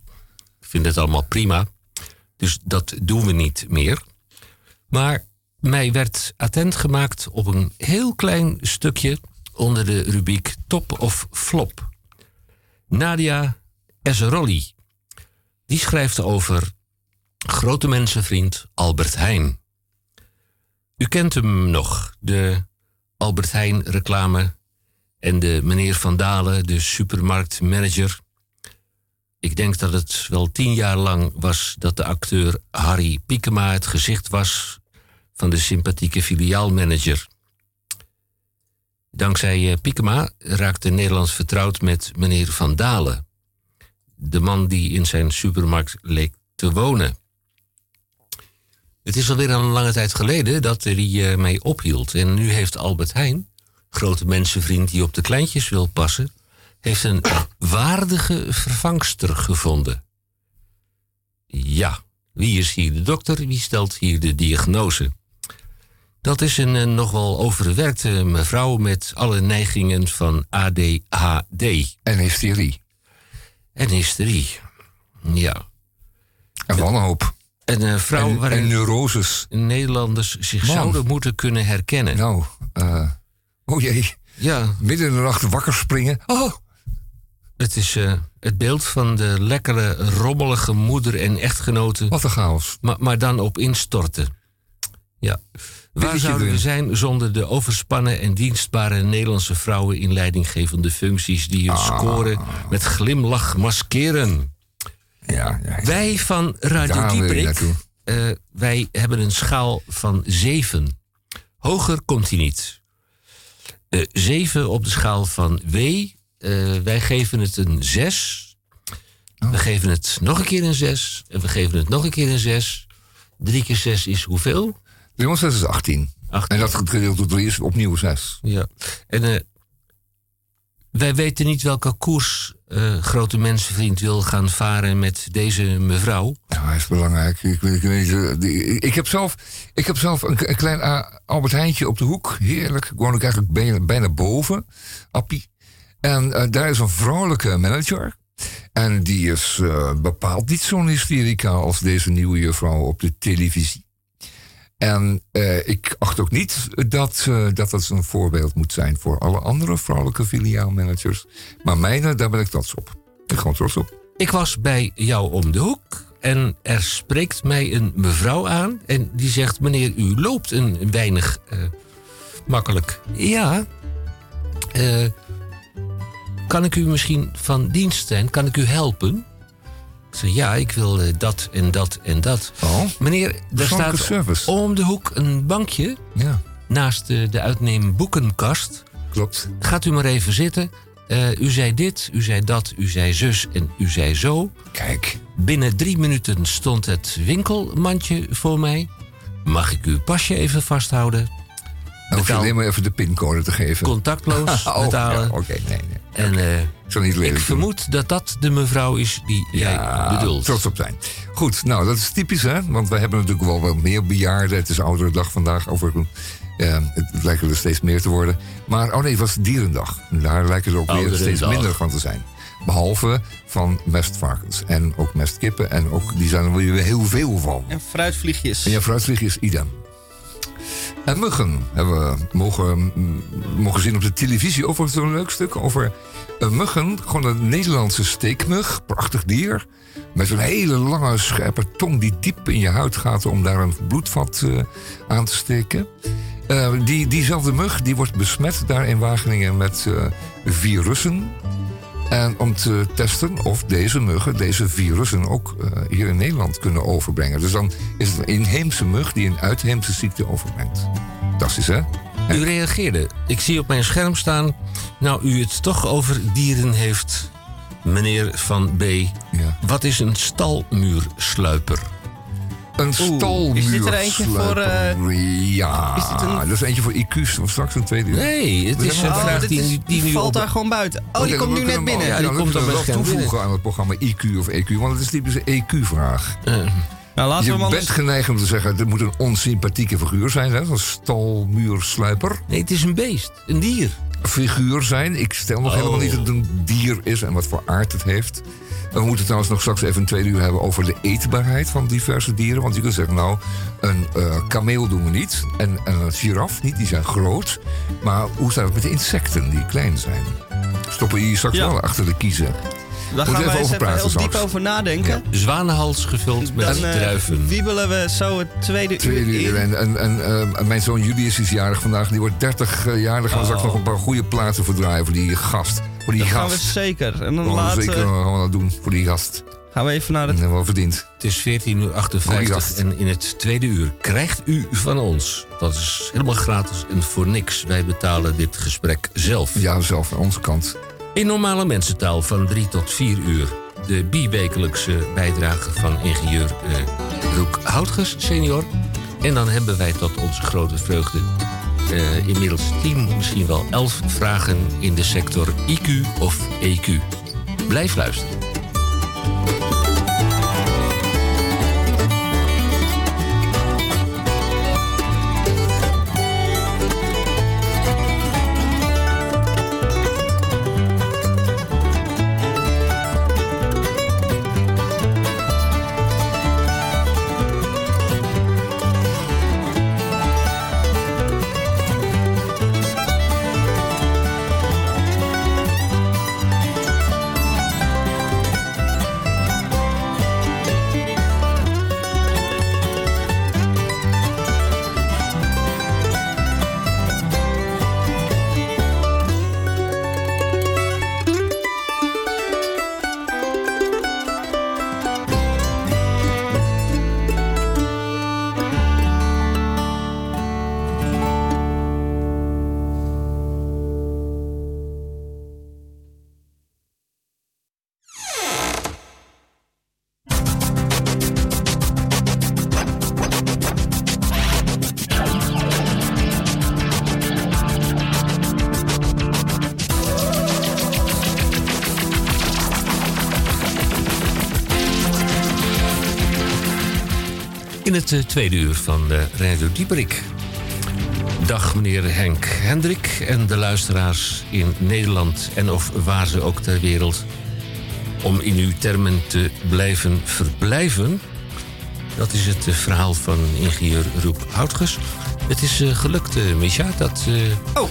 A: Ik vind het allemaal prima. Dus dat doen we niet meer. Maar mij werd attent gemaakt op een heel klein stukje onder de rubriek Top of Flop. Nadia Eserolli. Die schrijft over grote mensenvriend Albert Heijn. U kent hem nog, de Albert Heijn reclame en de meneer Van Dalen, de supermarktmanager. Ik denk dat het wel tien jaar lang was dat de acteur Harry Piekema het gezicht was van de sympathieke filiaalmanager. Dankzij eh, Piekema raakte Nederland vertrouwd met meneer Van Dalen, de man die in zijn supermarkt leek te wonen. Het is alweer een lange tijd geleden dat hij uh, mee ophield. En nu heeft Albert Heijn, grote mensenvriend die op de kleintjes wil passen, heeft een [COUGHS] waardige vervangster gevonden. Ja, wie is hier de dokter? Wie stelt hier de diagnose? Dat is een, een nogal overwerkte mevrouw met alle neigingen van ADHD.
C: En hysterie.
A: En hysterie, ja.
C: En wanhoop.
A: En een vrouw
C: en,
A: waarin
C: en neuroses.
A: Nederlanders zich
C: Man.
A: zouden moeten kunnen herkennen.
C: Nou, uh, oh jee.
A: Ja.
C: Midden in de nacht wakker springen. Oh.
A: Het is uh, het beeld van de lekkere, rommelige moeder en echtgenote.
C: Wat een chaos.
A: Maar, maar dan op instorten. Ja. Waar zouden we zijn zonder de overspannen en dienstbare Nederlandse vrouwen in leidinggevende functies die hun ah. scoren met glimlach maskeren?
C: Ja, ja,
A: Wij van Radio Dieprik, uh, wij hebben een schaal van 7. Hoger komt hij niet. Uh, 7 op de schaal van W. Uh, wij geven het een 6. Oh. We geven het nog een keer een 6. En we geven het nog een keer een 6. 3 keer 6 is hoeveel?
C: 3 6 is 18. 18. En dat gedeeld door 3 is opnieuw 6.
A: Ja. En uh, wij weten niet welke koers uh, grote mensenvriend wil gaan varen met deze mevrouw.
C: Ja, hij is belangrijk. Ik, ik, weet, ik, ik, heb zelf, ik heb zelf een, een klein uh, Albert Heintje op de hoek. Heerlijk. Ik woon ook eigenlijk bijna, bijna boven. Appie. En uh, daar is een vrouwelijke manager. En die is bepaald niet zo'n hysterica als deze nieuwe juffrouw op de televisie. En uh, ik acht ook niet dat, uh, dat dat een voorbeeld moet zijn voor alle andere vrouwelijke filiaalmanagers. Maar mijne, daar ben ik trots op. Ik gewoon trots op.
A: Ik was bij jou om de hoek en er spreekt mij een mevrouw aan. En die zegt: Meneer, u loopt een weinig uh, makkelijk. Ja. kan ik u misschien van dienst zijn? Kan ik u helpen? Ik ja, ik wil uh, dat en dat en dat.
C: Oh,
A: Meneer, er staat
C: service.
A: om de hoek een bankje
C: ja.
A: naast uh, de uitneemboekenkast.
C: Klopt.
A: Gaat u maar even zitten. Uh, u zei dit, u zei dat, u zei zus en u zei zo.
C: Kijk.
A: Binnen drie minuten stond het winkelmandje voor mij. Mag ik uw pasje even vasthouden?
C: Dan hoef je alleen maar even de pincode te geven.
A: Contactloos [LAUGHS]
C: oh,
A: betalen.
C: Ja, Oké, okay, nee, nee.
A: En uh,
C: niet
A: ik vermoed dat dat de mevrouw is die
C: ja,
A: jij bedoelt.
C: trots op zijn. Goed, nou dat is typisch hè. Want wij hebben natuurlijk wel wat meer bejaarden. Het is oudere dag vandaag. Over, uh, het lijken er steeds meer te worden. Maar, oh nee, het was dierendag. Daar lijken er ook weer steeds dag. minder van te zijn. Behalve van mestvarkens. En ook mestkippen. En ook, die zijn er weer heel veel van.
B: En fruitvliegjes.
C: En ja, fruitvliegjes, idem. En muggen hebben we mogen, mogen zien op de televisie. Over zo'n leuk stuk over muggen. Gewoon een Nederlandse steekmug. Prachtig dier. Met een hele lange scherpe tong die diep in je huid gaat om daar een bloedvat uh, aan te steken. Uh, die, diezelfde mug die wordt besmet daar in Wageningen met uh, virussen. En om te testen of deze muggen, deze virussen ook uh, hier in Nederland kunnen overbrengen. Dus dan is het een inheemse mug die een uitheemse ziekte overbrengt. Fantastisch, hè?
A: U reageerde. Ik zie op mijn scherm staan. Nou, u het toch over dieren heeft, meneer Van B.
C: Ja.
A: Wat is een stalmuursluiper?
C: Een stalmuur.
B: is dit er eentje voor, eh,
C: ja,
B: is dit een-
C: dat is eentje voor IQ's. Of straks een tweede.
A: Nee, het is een
B: Oh,
A: vraag die,
B: is-
A: die,
B: die valt
A: op...
B: daar gewoon buiten. Oh, die
C: Ja,
B: komt nu net binnen.
C: Ja,
A: die
C: dan
A: komt dan
C: wel toevoegen aan het programma IQ of EQ. Want het is typisch een EQ-vraag.
A: Eh,
B: Nou, laten we
C: Je bent geneigd om te zeggen, dit moet een onsympathieke figuur zijn. Hè? Een stalmuursluiper.
A: nee, het is een beest, een dier.
C: Figuur zijn. Ik stel nog
A: Oh.
C: helemaal niet dat het een dier is en wat voor aard het heeft. We moeten trouwens nog straks even een tweede uur hebben over de eetbaarheid van diverse dieren. Want je kunt zeggen, nou, een eh, kameel doen we niet. En, en een giraf niet, die zijn groot. Maar hoe staat het met de insecten die klein zijn? Stoppen die straks
B: Ja.
C: wel achter de kiezen?
B: Daar
C: Moeten
B: gaan
C: we even praten
B: heel diep over nadenken.
A: Zwanenhals gevuld met
B: Dan eh,
A: druiven.
B: wiebelen we zo het tweede,
C: Tweede
B: uur in.
C: En, en, en eh, mijn zoon Julius is jarig vandaag. Die wordt 30 jaar. Daar gaan we straks nog een paar goede plaatsen voor draaien voor die gast. Voor die
B: Dat gaan we zeker. En dan laten
C: zeker
B: we,
C: gaan we dat doen voor die gast.
B: gaan we even naar het...
C: hebben we wel verdiend.
A: Het is 14 uur 58
C: Goeie gast.
A: en in het tweede uur krijgt u van ons. Dat is helemaal gratis en voor niks. Wij betalen dit gesprek zelf.
C: Ja, zelf aan onze kant.
A: In normale mensentaal van 3 tot 4 uur. De biwekelijkse bijdrage van ingenieur eh Roek Houtges senior. En dan hebben wij tot onze grote vreugde eh, inmiddels 10, misschien wel 11 vragen in de sector IQ of EQ. Blijf luisteren. Het eh, tweede uur van de Radio Dieperik. Dag meneer Henk Hendrik en de luisteraars in Nederland en of waar ze ook ter wereld. Om in uw termen te blijven verblijven. Dat is het eh, verhaal van ingenieur Roep Houtges. Het is eh, gelukt, Misha, dat
B: Oh.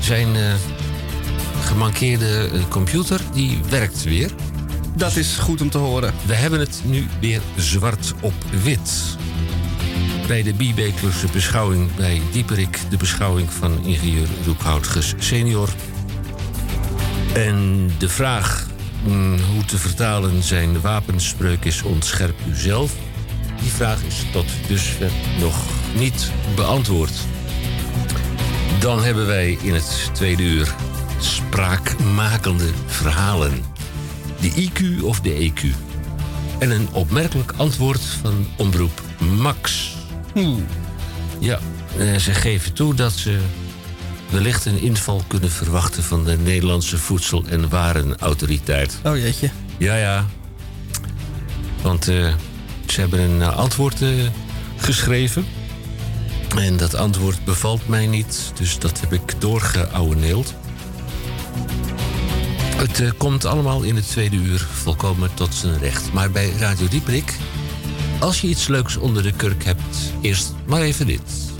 A: zijn gemankeerde computer, die werkt weer.
B: Dat is goed om te horen.
A: We hebben het nu weer zwart op wit. Bij de Biebekelerse beschouwing bij Dieperik... de beschouwing van ingenieur Roekhoutges senior. En de vraag mm, hoe te vertalen zijn wapenspreuk is ontscherp uzelf... die vraag is tot dusver nog niet beantwoord. Dan hebben wij in het tweede uur spraakmakende verhalen. De IQ of de EQ. En een opmerkelijk antwoord van omroep Max. Ja, eh, ze geven toe dat ze wellicht een inval kunnen verwachten van de Nederlandse Voedsel- en Warenautoriteit.
B: Oh jeetje.
A: Ja, ja. Want eh, ze hebben een eh, antwoord geschreven. En dat antwoord bevalt mij niet, dus dat heb ik doorgeouweneeld. Het komt allemaal in het tweede uur volkomen tot zijn recht. Maar bij Radio Dieprik, als je iets leuks onder de kurk hebt, eerst maar even dit.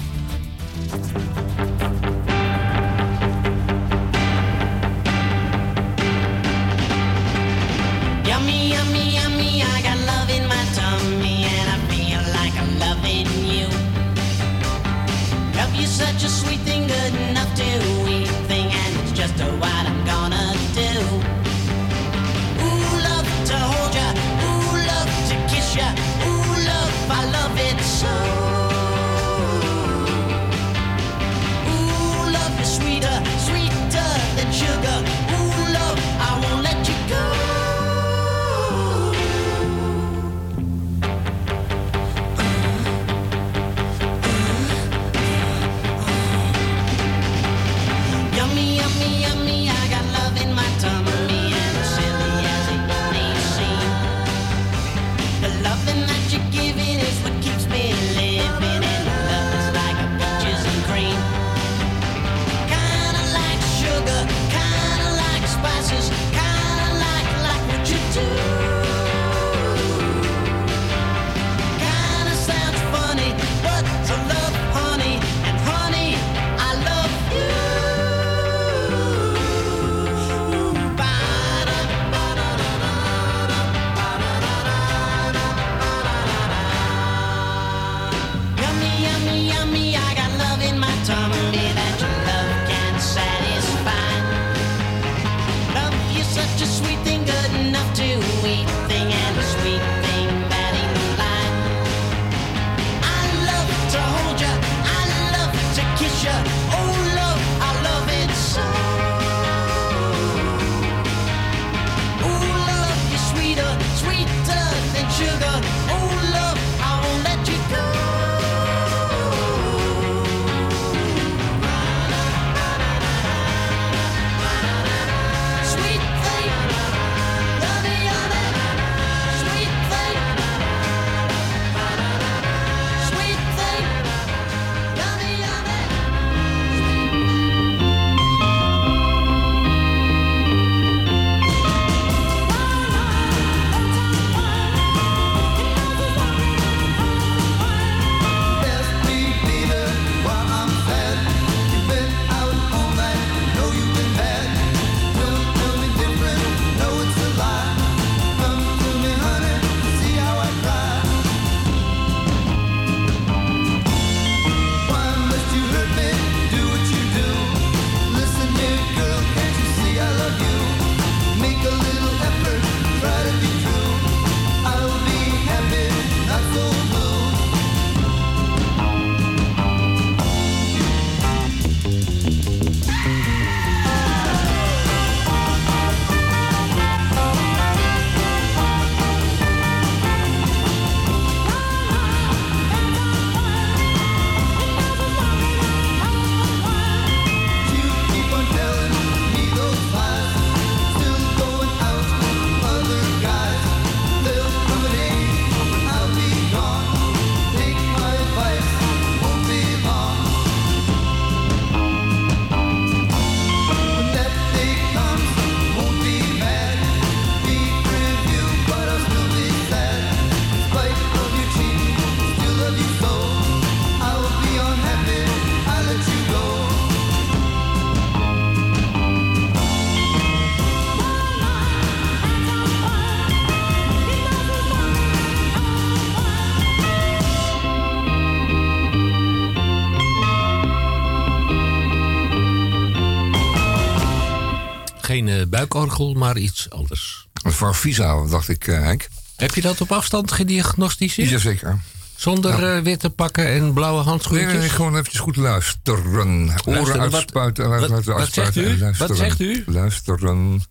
A: Buikorgel, maar iets anders.
C: Een Farvisa, dacht ik, eh, Henk.
A: Heb je dat op afstand gediagnosticeerd?
C: Jazeker.
A: Zonder eh, witte pakken en blauwe handschoentjes?
C: nee, gewoon eventjes goed luisteren. Oren
A: wat-
C: uitspuiten,
A: wat- wat zegt u?
C: en luisteren.
A: Wat zegt u?
C: Luisteren.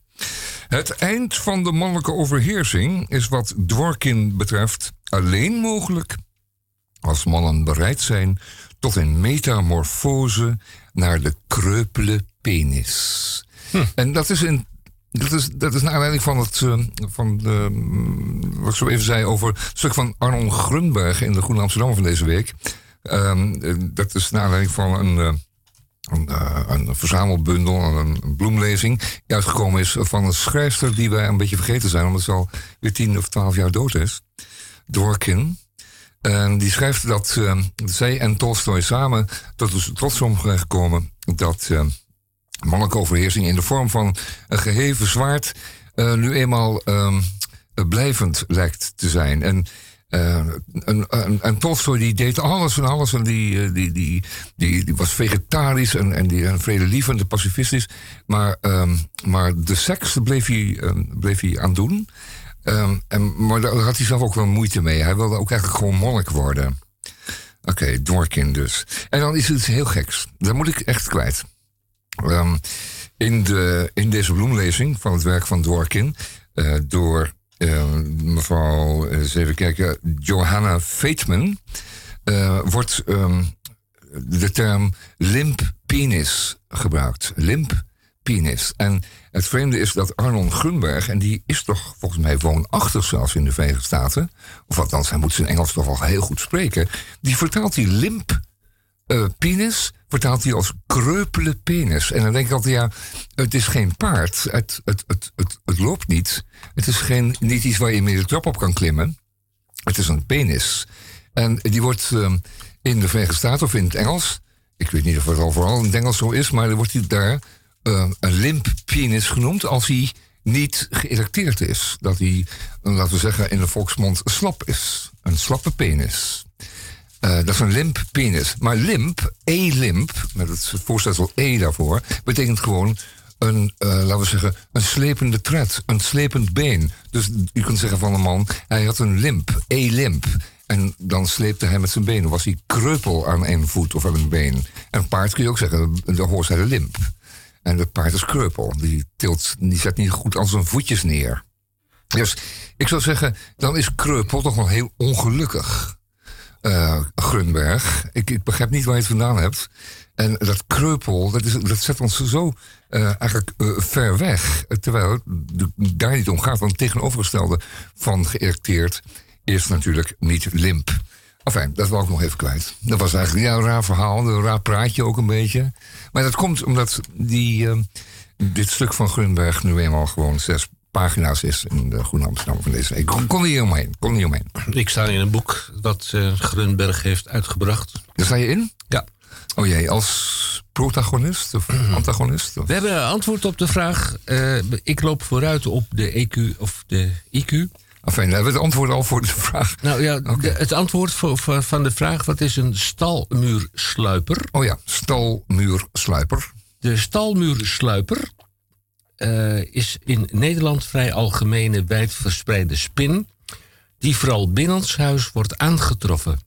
C: Het eind van de mannelijke overheersing is wat Dworkin betreft alleen mogelijk als mannen bereid zijn tot een metamorfose naar de kreupele penis.
A: Hm.
C: En dat is een. Dat is, dat is naar aanleiding van het, eh, van de, mm, wat ik zo even zei over het stuk van Arnold Grunberg in de Groene Amsterdam van deze week. Ehm, eh, dat is naar aanleiding van een, eh, een, een verzamelbundel, een, een bloemlezing, die uitgekomen is van een schrijfster die wij een beetje vergeten zijn, omdat ze al weer tien of twaalf jaar dood is. Dworkin. En die schrijft dat eh, zij en Tolstoy samen tot de trotsom zijn gekomen dat eh, mannelijke overheersing in de vorm van een geheven zwaard eh, nu eenmaal ehm, eh, blijvend lijkt te zijn. En, eh, en, en, en Tolstoy die deed alles en alles en die, eh, die, die, die, was vegetarisch en, en, die, en vredelievend en pacifistisch. Maar, ehm, maar de seks bleef hij, ehm, bleef hij aan doen. En, maar daar had hij zelf ook wel moeite mee. Hij wilde ook eigenlijk gewoon monnik worden. Oké, Dworkin dus. En dan is het iets heel geks. Dat moet ik echt kwijt. Ehm, in, de, in deze bloemlezing van het werk van Dworkin... eh, door eh, mevrouw, eh, eens even kijken, Johanna Feitman... eh, wordt ehm, de term limp penis gebruikt. Limp penis. En het vreemde is dat Arnold Grunberg, en die is toch volgens mij woonachtig zelfs in de Verenigde Staten, of althans, hij moet zijn Engels toch wel heel goed spreken, die vertaalt die limp penis, vertaalt hij als kreupele penis. En dan denk ik altijd, ja, het is geen paard, het, het, het, het, het loopt niet, het is geen, niet iets waar je mee de trap op kan klimmen, het is een penis. En die wordt ehm, in de Verenigde Staten of in het Engels, ik weet niet of het overal in het Engels zo is, maar dan wordt hij daar eh, een limp penis genoemd als hij niet geëlecteerd is. Dat hij, laten we zeggen, in de volksmond slap is. Een slappe penis. Eh, dat is een limp penis. Maar limp, e-limp, met het voorzetsel e daarvoor, betekent gewoon een, eh, laten we zeggen, een slepende tred, een slepend been. Dus je kunt zeggen van een man, hij had een limp, e-limp. En dan sleepte hij met zijn benen, was hij kreupel aan een voet of aan een been. En een paard kun je ook zeggen, de hoort hij de limp. En het paard is kreupel, die, tilt, die zet niet goed aan zijn voetjes neer. Dus ik zou zeggen, dan is kreupel toch wel heel ongelukkig eh, Grunberg. Ik, ik begrijp niet waar je het vandaan hebt. En dat kreupel, dat, is, dat zet ons zo eh, eigenlijk eh, ver weg. Terwijl het daar niet om gaat. Want het tegenovergestelde van geërecteerd is natuurlijk niet limp. Enfin, dat wil ik nog even kwijt. Dat was eigenlijk ja, een raar verhaal, een raar praatje ook een beetje. Maar dat komt omdat die, dit stuk van Grunberg nu eenmaal gewoon zes pagina's is in de Groene Amsterdam van deze week. Ik kon, kon er niet omheen, kon niet omheen.
A: Ik sta in een boek dat eh, Grunberg heeft uitgebracht.
C: Daar sta je in?
A: Ja.
C: Oh jee, als protagonist of [CLEARS THROAT] antagonist? Of?
A: We hebben antwoord op de vraag. eh, ik loop vooruit op de EQ of de IQ.
C: Enfin, we hebben het antwoord al voor de vraag.
A: Nou ja, de- het antwoord voor, voor- van de vraag: wat is een stalmuursluiper?
C: Oh ja, stalmuursluiper.
A: De stalmuursluiper eh, is in Nederland vrij algemene wijd verspreide spin, die vooral binnenshuis wordt aangetroffen.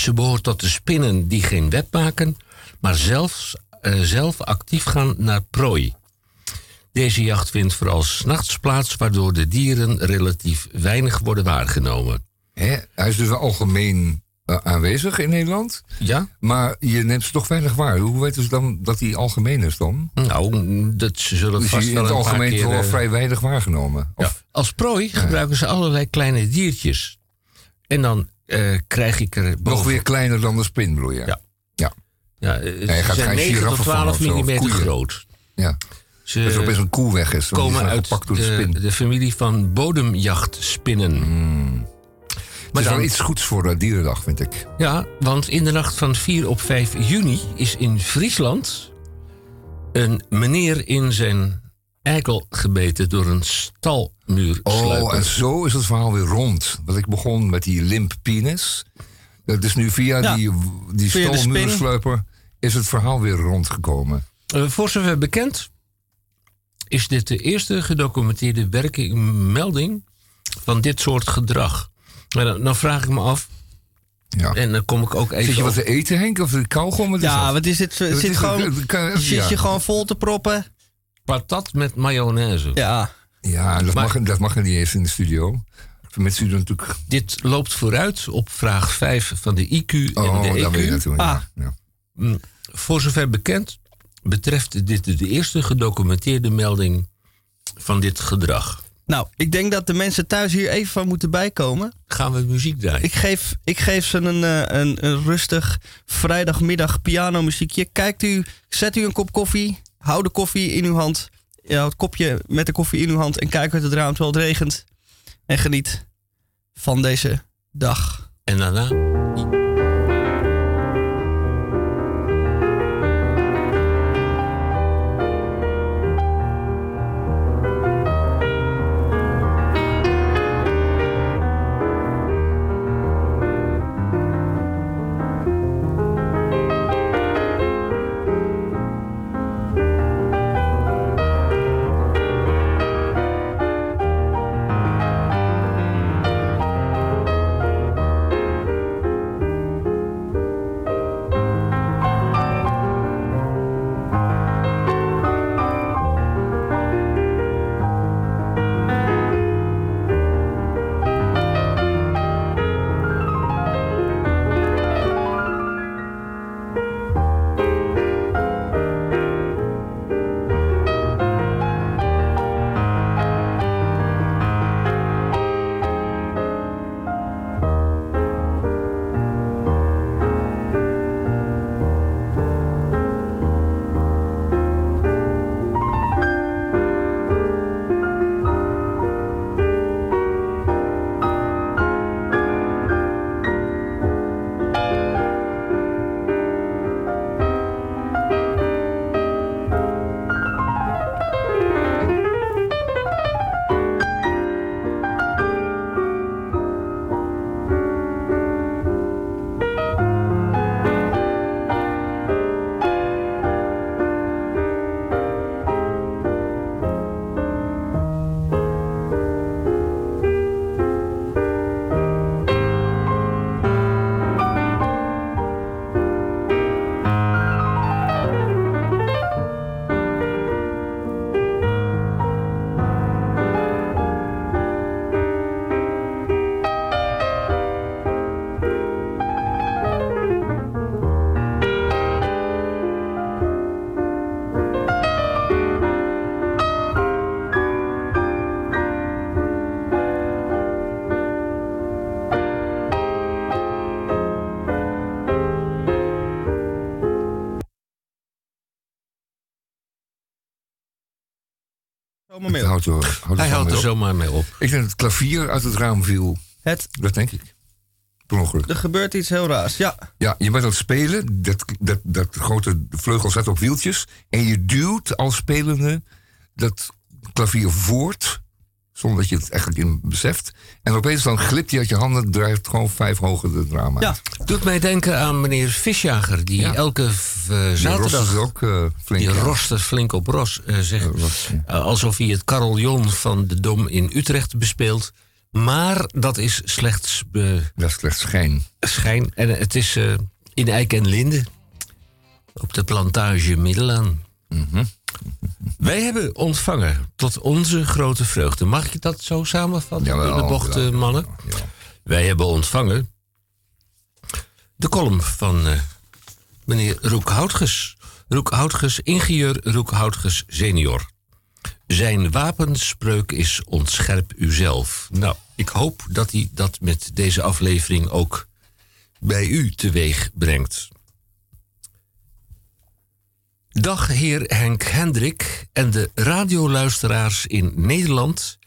A: Ze behoort tot de spinnen die geen web maken, maar zelfs, eh, zelf actief gaan naar prooi. Deze jacht vindt vooral s'nachts plaats, waardoor de dieren relatief weinig worden waargenomen.
C: Hij is dus algemeen aanwezig in Nederland.
A: Ja?
C: Maar je neemt ze toch weinig waar. Hoe weten ze dan dat hij algemeen is dan?
A: Nou, dat ze zullen
C: Dus
A: vast
C: hij in
A: wel
C: het algemeen
A: keer...
C: wel
A: eh,
C: vrij weinig waargenomen.
A: Ja.
C: Of,
A: Als prooi gebruiken ze allerlei kleine diertjes. En dan eh, krijg ik er
C: nog weer kleiner dan de spin, bedoel je?
A: Ja.
C: Ja.
A: Ja, eh, ze zijn
C: geen
A: 9 tot
C: giraffen vangen
A: 12
C: of zo, of
A: mm groot.
C: ja.
A: Ze
C: er opeens een koe weg is. die
A: komen uit
C: de,
A: familie van bodemjachtspinnen.
C: Het
A: Maar
C: is wel
A: dan,
C: iets goeds voor de dierendag, vind ik.
A: ja, want in de nacht van 4 op 5 juni is in Friesland een meneer in zijn eikel gebeten door een stalmuursluiper.
C: Oh, en zo is het verhaal weer rond. Want ik begon met die limp penis. Dat is nu via
B: Ja,
C: die, die stalmuursluiper is het verhaal weer rondgekomen.
A: Eh, voor zover bekend is dit de eerste gedocumenteerde werking, melding van dit soort gedrag. Maar dan, dan vraag ik me af,
C: Ja.
A: en dan kom ik ook even...
C: Zit je wat te eten, Henk? Of de kauwgom? Wat
B: Ja, wat is dit?
C: Wat
B: Zit,
C: is
B: gewoon,
C: het? Kan-
B: zit
C: ja.
B: je gewoon vol te proppen?
A: patat met mayonaise.
B: Ja.
C: Ja, dat,
A: Maar-
C: mag, dat mag er niet eens in de studio. Mensen doen natuurlijk...
A: Dit loopt vooruit op vraag 5 van de IQ en
C: Oh,
A: de
C: daar ben je
A: EQ.
C: naartoe.
B: Ah.
C: Ja. Ja.
A: Mm, Voor zover bekend betreft dit de eerste gedocumenteerde melding van dit gedrag.
B: Nou, ik denk dat de mensen thuis hier even van moeten bijkomen.
A: Gaan we muziek draaien?
B: Ik geef, ik geef ze een, eh, een, een rustig vrijdagmiddag pianomuziekje. Kijkt u, zet u een kop koffie, hou de koffie in uw hand. Ja, het kopje met de koffie in uw hand en kijk uit het raam terwijl het regent. En geniet van deze dag.
A: En daarna
C: Houdt er, houdt er
A: hij houdt er
C: mee op.
A: zomaar mee op.
C: Ik denk dat het klavier uit het raam viel.
B: Het,
C: Dat denk ik. Per ongeluk.
B: er gebeurt iets heel raars. Ja,
C: Ja, je bent aan het spelen. Dat, dat, dat grote vleugel zet op wieltjes. En je duwt als spelende dat klavier voort. Zonder dat je het eigenlijk in beseft. En opeens dan glipt hij uit je handen. Draait gewoon vijf hoger de drama.
B: ja.
A: Doet mij denken aan meneer Visjager, die
C: Ja.
A: elke
C: rost
A: zaterdag...
C: ook eh, flink.
A: Die flink op ros, eh, zegt.
C: Ja, rost, ja.
A: Alsof hij het carillon van de Dom in Utrecht bespeelt. Maar dat is slechts
C: Dat is slechts schijn.
A: schijn. En het is in Eik en Linde. Op de plantage Middelaan.
C: Mhm.
A: Wij hebben ontvangen, tot onze grote vreugde. Mag ik dat zo samenvatten in de bocht,
C: ja,
A: eh, mannen?
C: ja.
A: Wij hebben ontvangen de column van eh, meneer Roek Houtges. Roek Houtges, ingenieur Roek Houtges senior. Zijn wapenspreuk is ontscherp uzelf. Nou, ik hoop dat hij dat met deze aflevering ook bij u teweeg brengt. Dag heer Henk Hendrik en de radioluisteraars in Nederland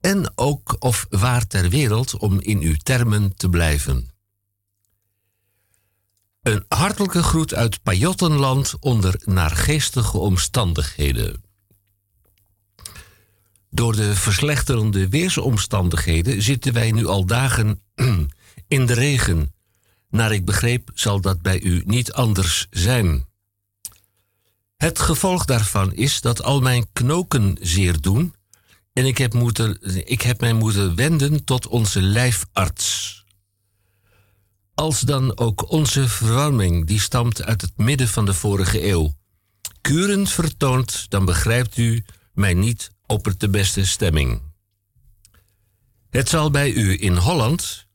A: en ook of waar ter wereld om in uw termen te blijven. Een hartelijke groet uit Pajottenland onder naargeestige omstandigheden. Door de verslechterende weersomstandigheden zitten wij nu al dagen [CLEARS THROAT] in de regen. Naar ik begreep zal dat bij u niet anders zijn. Het gevolg daarvan is dat al mijn knoken zeer doen en ik heb, moeten, ik heb mij moeten wenden tot onze lijfarts. Als dan ook onze verwarming, die stamt uit het midden van de vorige eeuw, kurend vertoont, dan begrijpt u mij niet op het de beste stemming. Het zal bij u in Holland,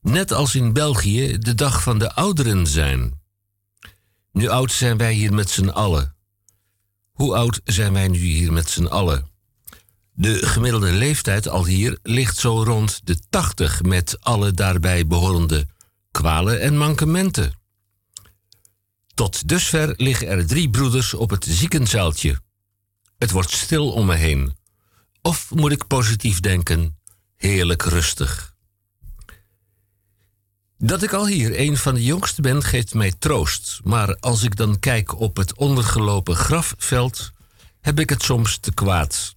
A: net als in België, de dag van de ouderen zijn. Nu oud zijn wij hier met z'n allen. Hoe oud zijn wij nu hier met z'n allen? De gemiddelde leeftijd al hier ligt zo rond de 80 met alle daarbij behorende kwalen en mankementen. Tot dusver liggen er drie broeders op het ziekenzaaltje. Het wordt stil om me heen. Of moet ik positief denken, heerlijk rustig. Dat ik al hier een van de jongsten ben, geeft mij troost. Maar als ik dan kijk op het ondergelopen grafveld, heb ik het soms te kwaad.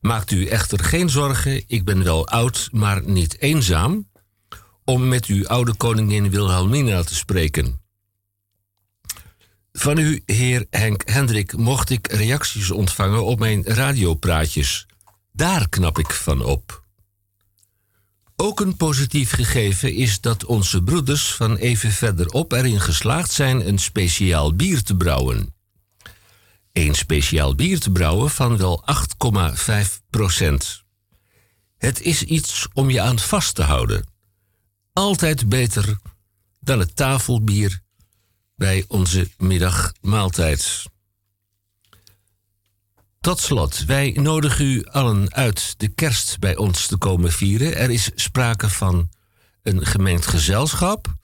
A: Maakt u echter geen zorgen, ik ben wel oud, maar niet eenzaam, om met uw oude koningin Wilhelmina te spreken. Van u, heer Henk Hendrik, mocht ik reacties ontvangen op mijn radiopraatjes. Daar knap ik van op. Ook een positief gegeven is dat onze broeders van even verderop erin geslaagd zijn een speciaal bier te brouwen. Een speciaal bier te brouwen van wel 8,5 procent. Het is iets om je aan vast te houden. Altijd beter dan het tafelbier bij onze middagmaaltijd. Tot slot, wij nodigen u allen uit de kerst bij ons te komen vieren. Er is sprake van een gemengd gezelschap.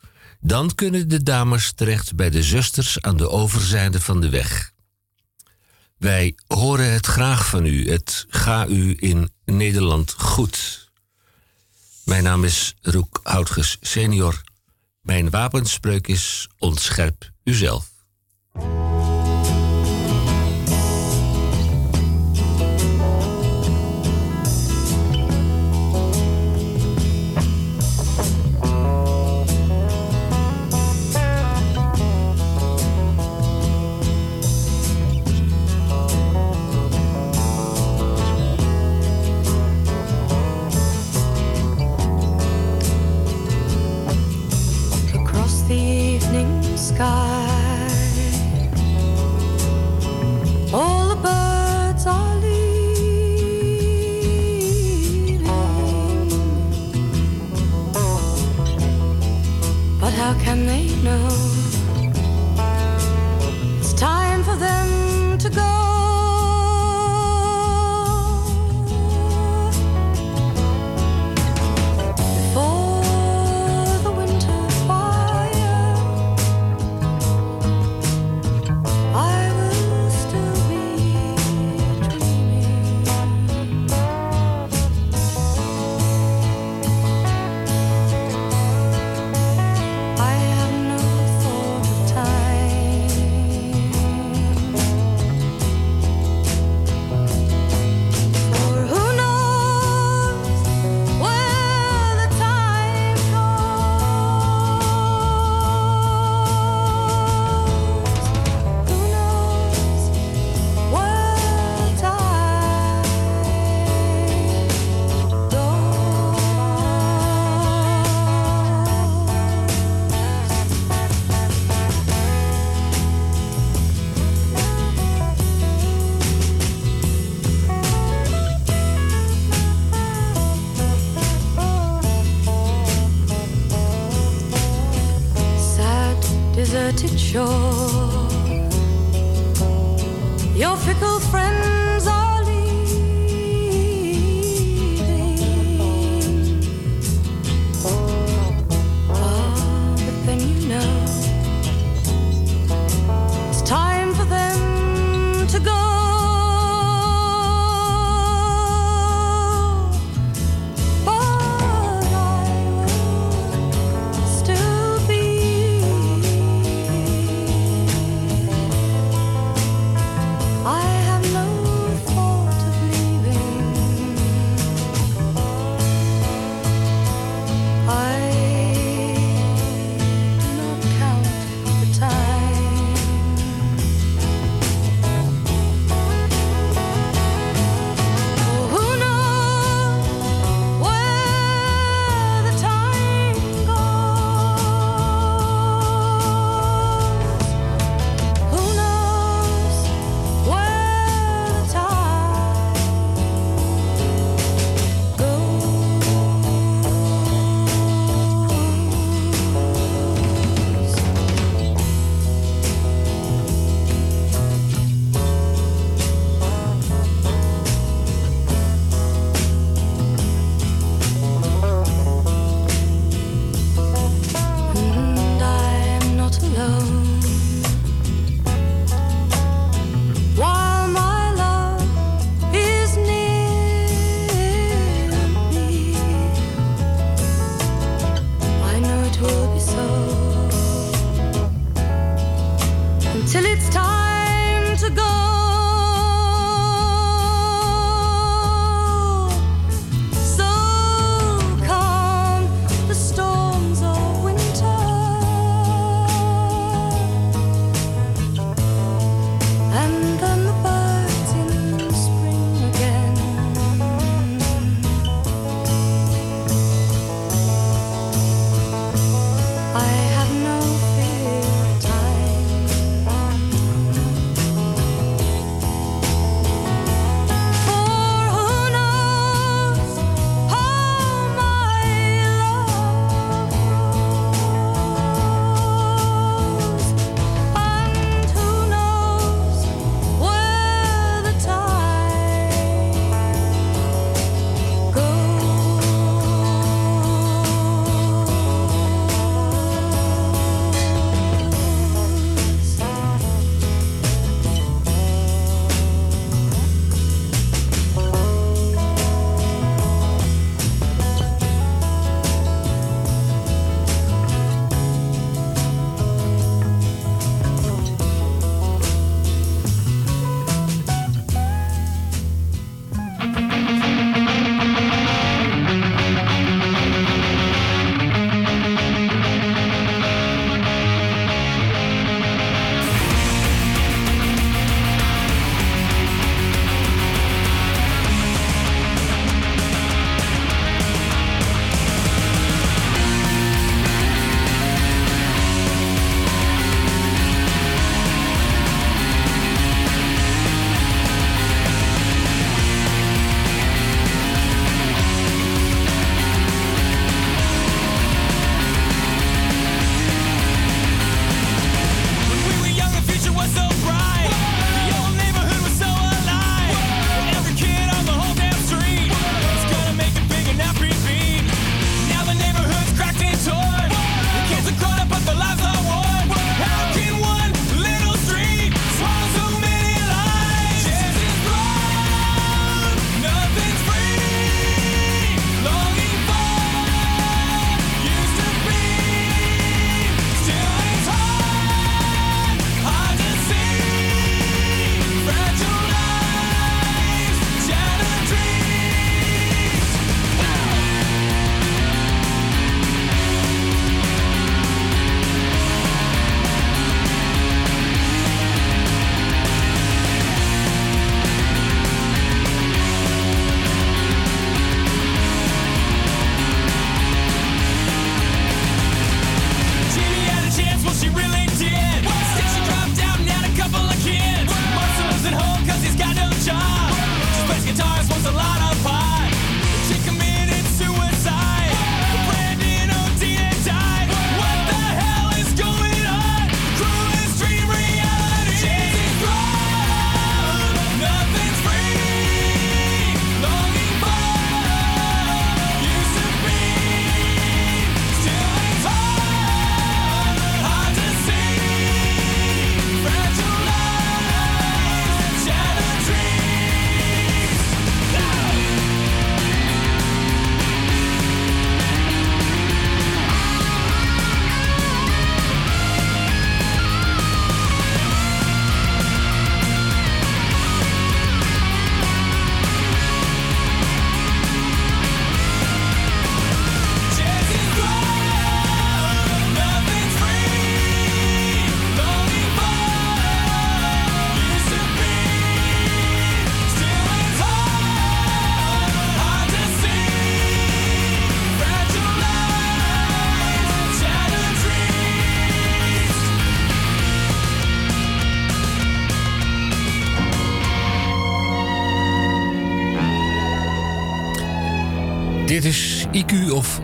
A: Dan kunnen de dames terecht bij de zusters aan de overzijde van de weg. Wij horen het graag van u. Het ga u in Nederland goed. Mijn naam is Roek Houtges senior. Mijn wapenspreuk is ontscherp uzelf.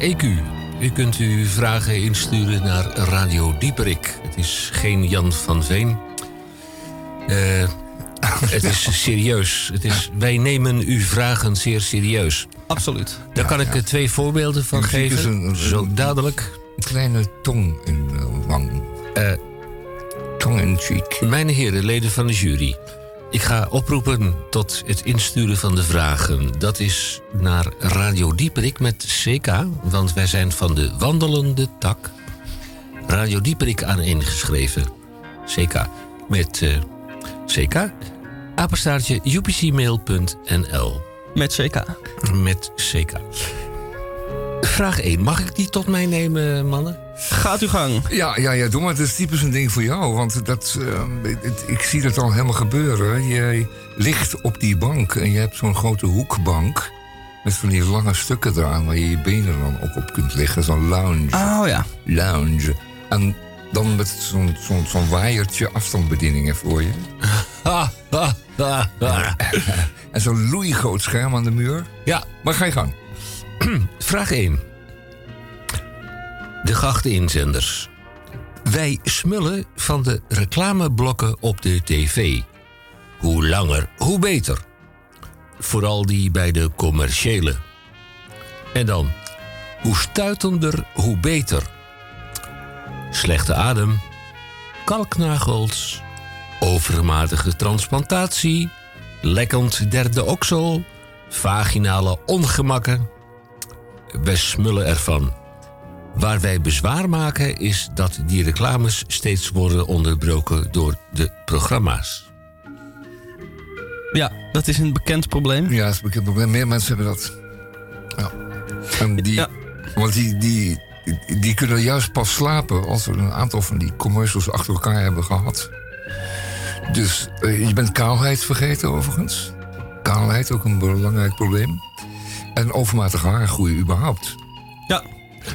A: EQ. U kunt uw vragen insturen naar Radio Dieperik. Het is geen Jan van Veen. Eh, [LAUGHS] het is serieus. Het is, wij nemen uw vragen zeer serieus.
B: Absoluut.
A: Daar kan ik twee voorbeelden van geven.
C: dus een- een-
A: Zo dadelijk.
C: Een kleine tong in de wang.
A: Eh,
C: tong in cheek.
A: Mijn heren, leden van de jury. Ik ga oproepen tot het insturen van de vragen. Dat is naar Radio Dieperik met CK, want wij zijn van de wandelende tak. Radio Dieperik aan ingeschreven. CK. Met eh, CK. Apenstaartje upcmail.nl.
B: Met CK.
A: Met CK. Vraag 1. Mag ik die tot mij nemen, mannen?
B: Gaat uw gang.
C: Ja, ja, ja, doe maar. Het is typisch een ding voor jou. Want dat, eh, het- ik zie dat al helemaal gebeuren. Jij ligt op die bank en je hebt zo'n grote hoekbank. Met van die lange stukken eraan waar je je benen dan ook op kunt liggen. Zo'n lounge.
B: Oh ja.
C: Lounge. En dan met zo'n zo'n zo'n waaiertje afstandsbedieningen voor je.
A: Ha, ha, ha, ha.
C: En zo'n loeigroot scherm aan de muur.
A: Ja,
C: Maar ga je gang.
A: Vraag 1. De geachte inzenders. Wij smullen van de reclameblokken op de tv. Hoe langer, hoe beter. Vooral die bij de commerciële. En dan, hoe stuitender, hoe beter. Slechte adem, kalknagels, overmatige transplantatie, lekkend derde oksel, vaginale ongemakken, wij smullen ervan. Waar wij bezwaar maken is dat die reclames steeds worden onderbroken door de programma's.
B: Ja, dat is een bekend probleem.
C: Ja, dat is een bekend probleem. Meer mensen hebben dat. Ja. En die,
B: Ja.
C: Want die, die, die, die kunnen juist pas slapen als we een aantal van die commercials achter elkaar hebben gehad. Dus eh, je bent kaalheid vergeten overigens. Kaalheid, ook een belangrijk probleem. En overmatig haargroei überhaupt.
B: Ja.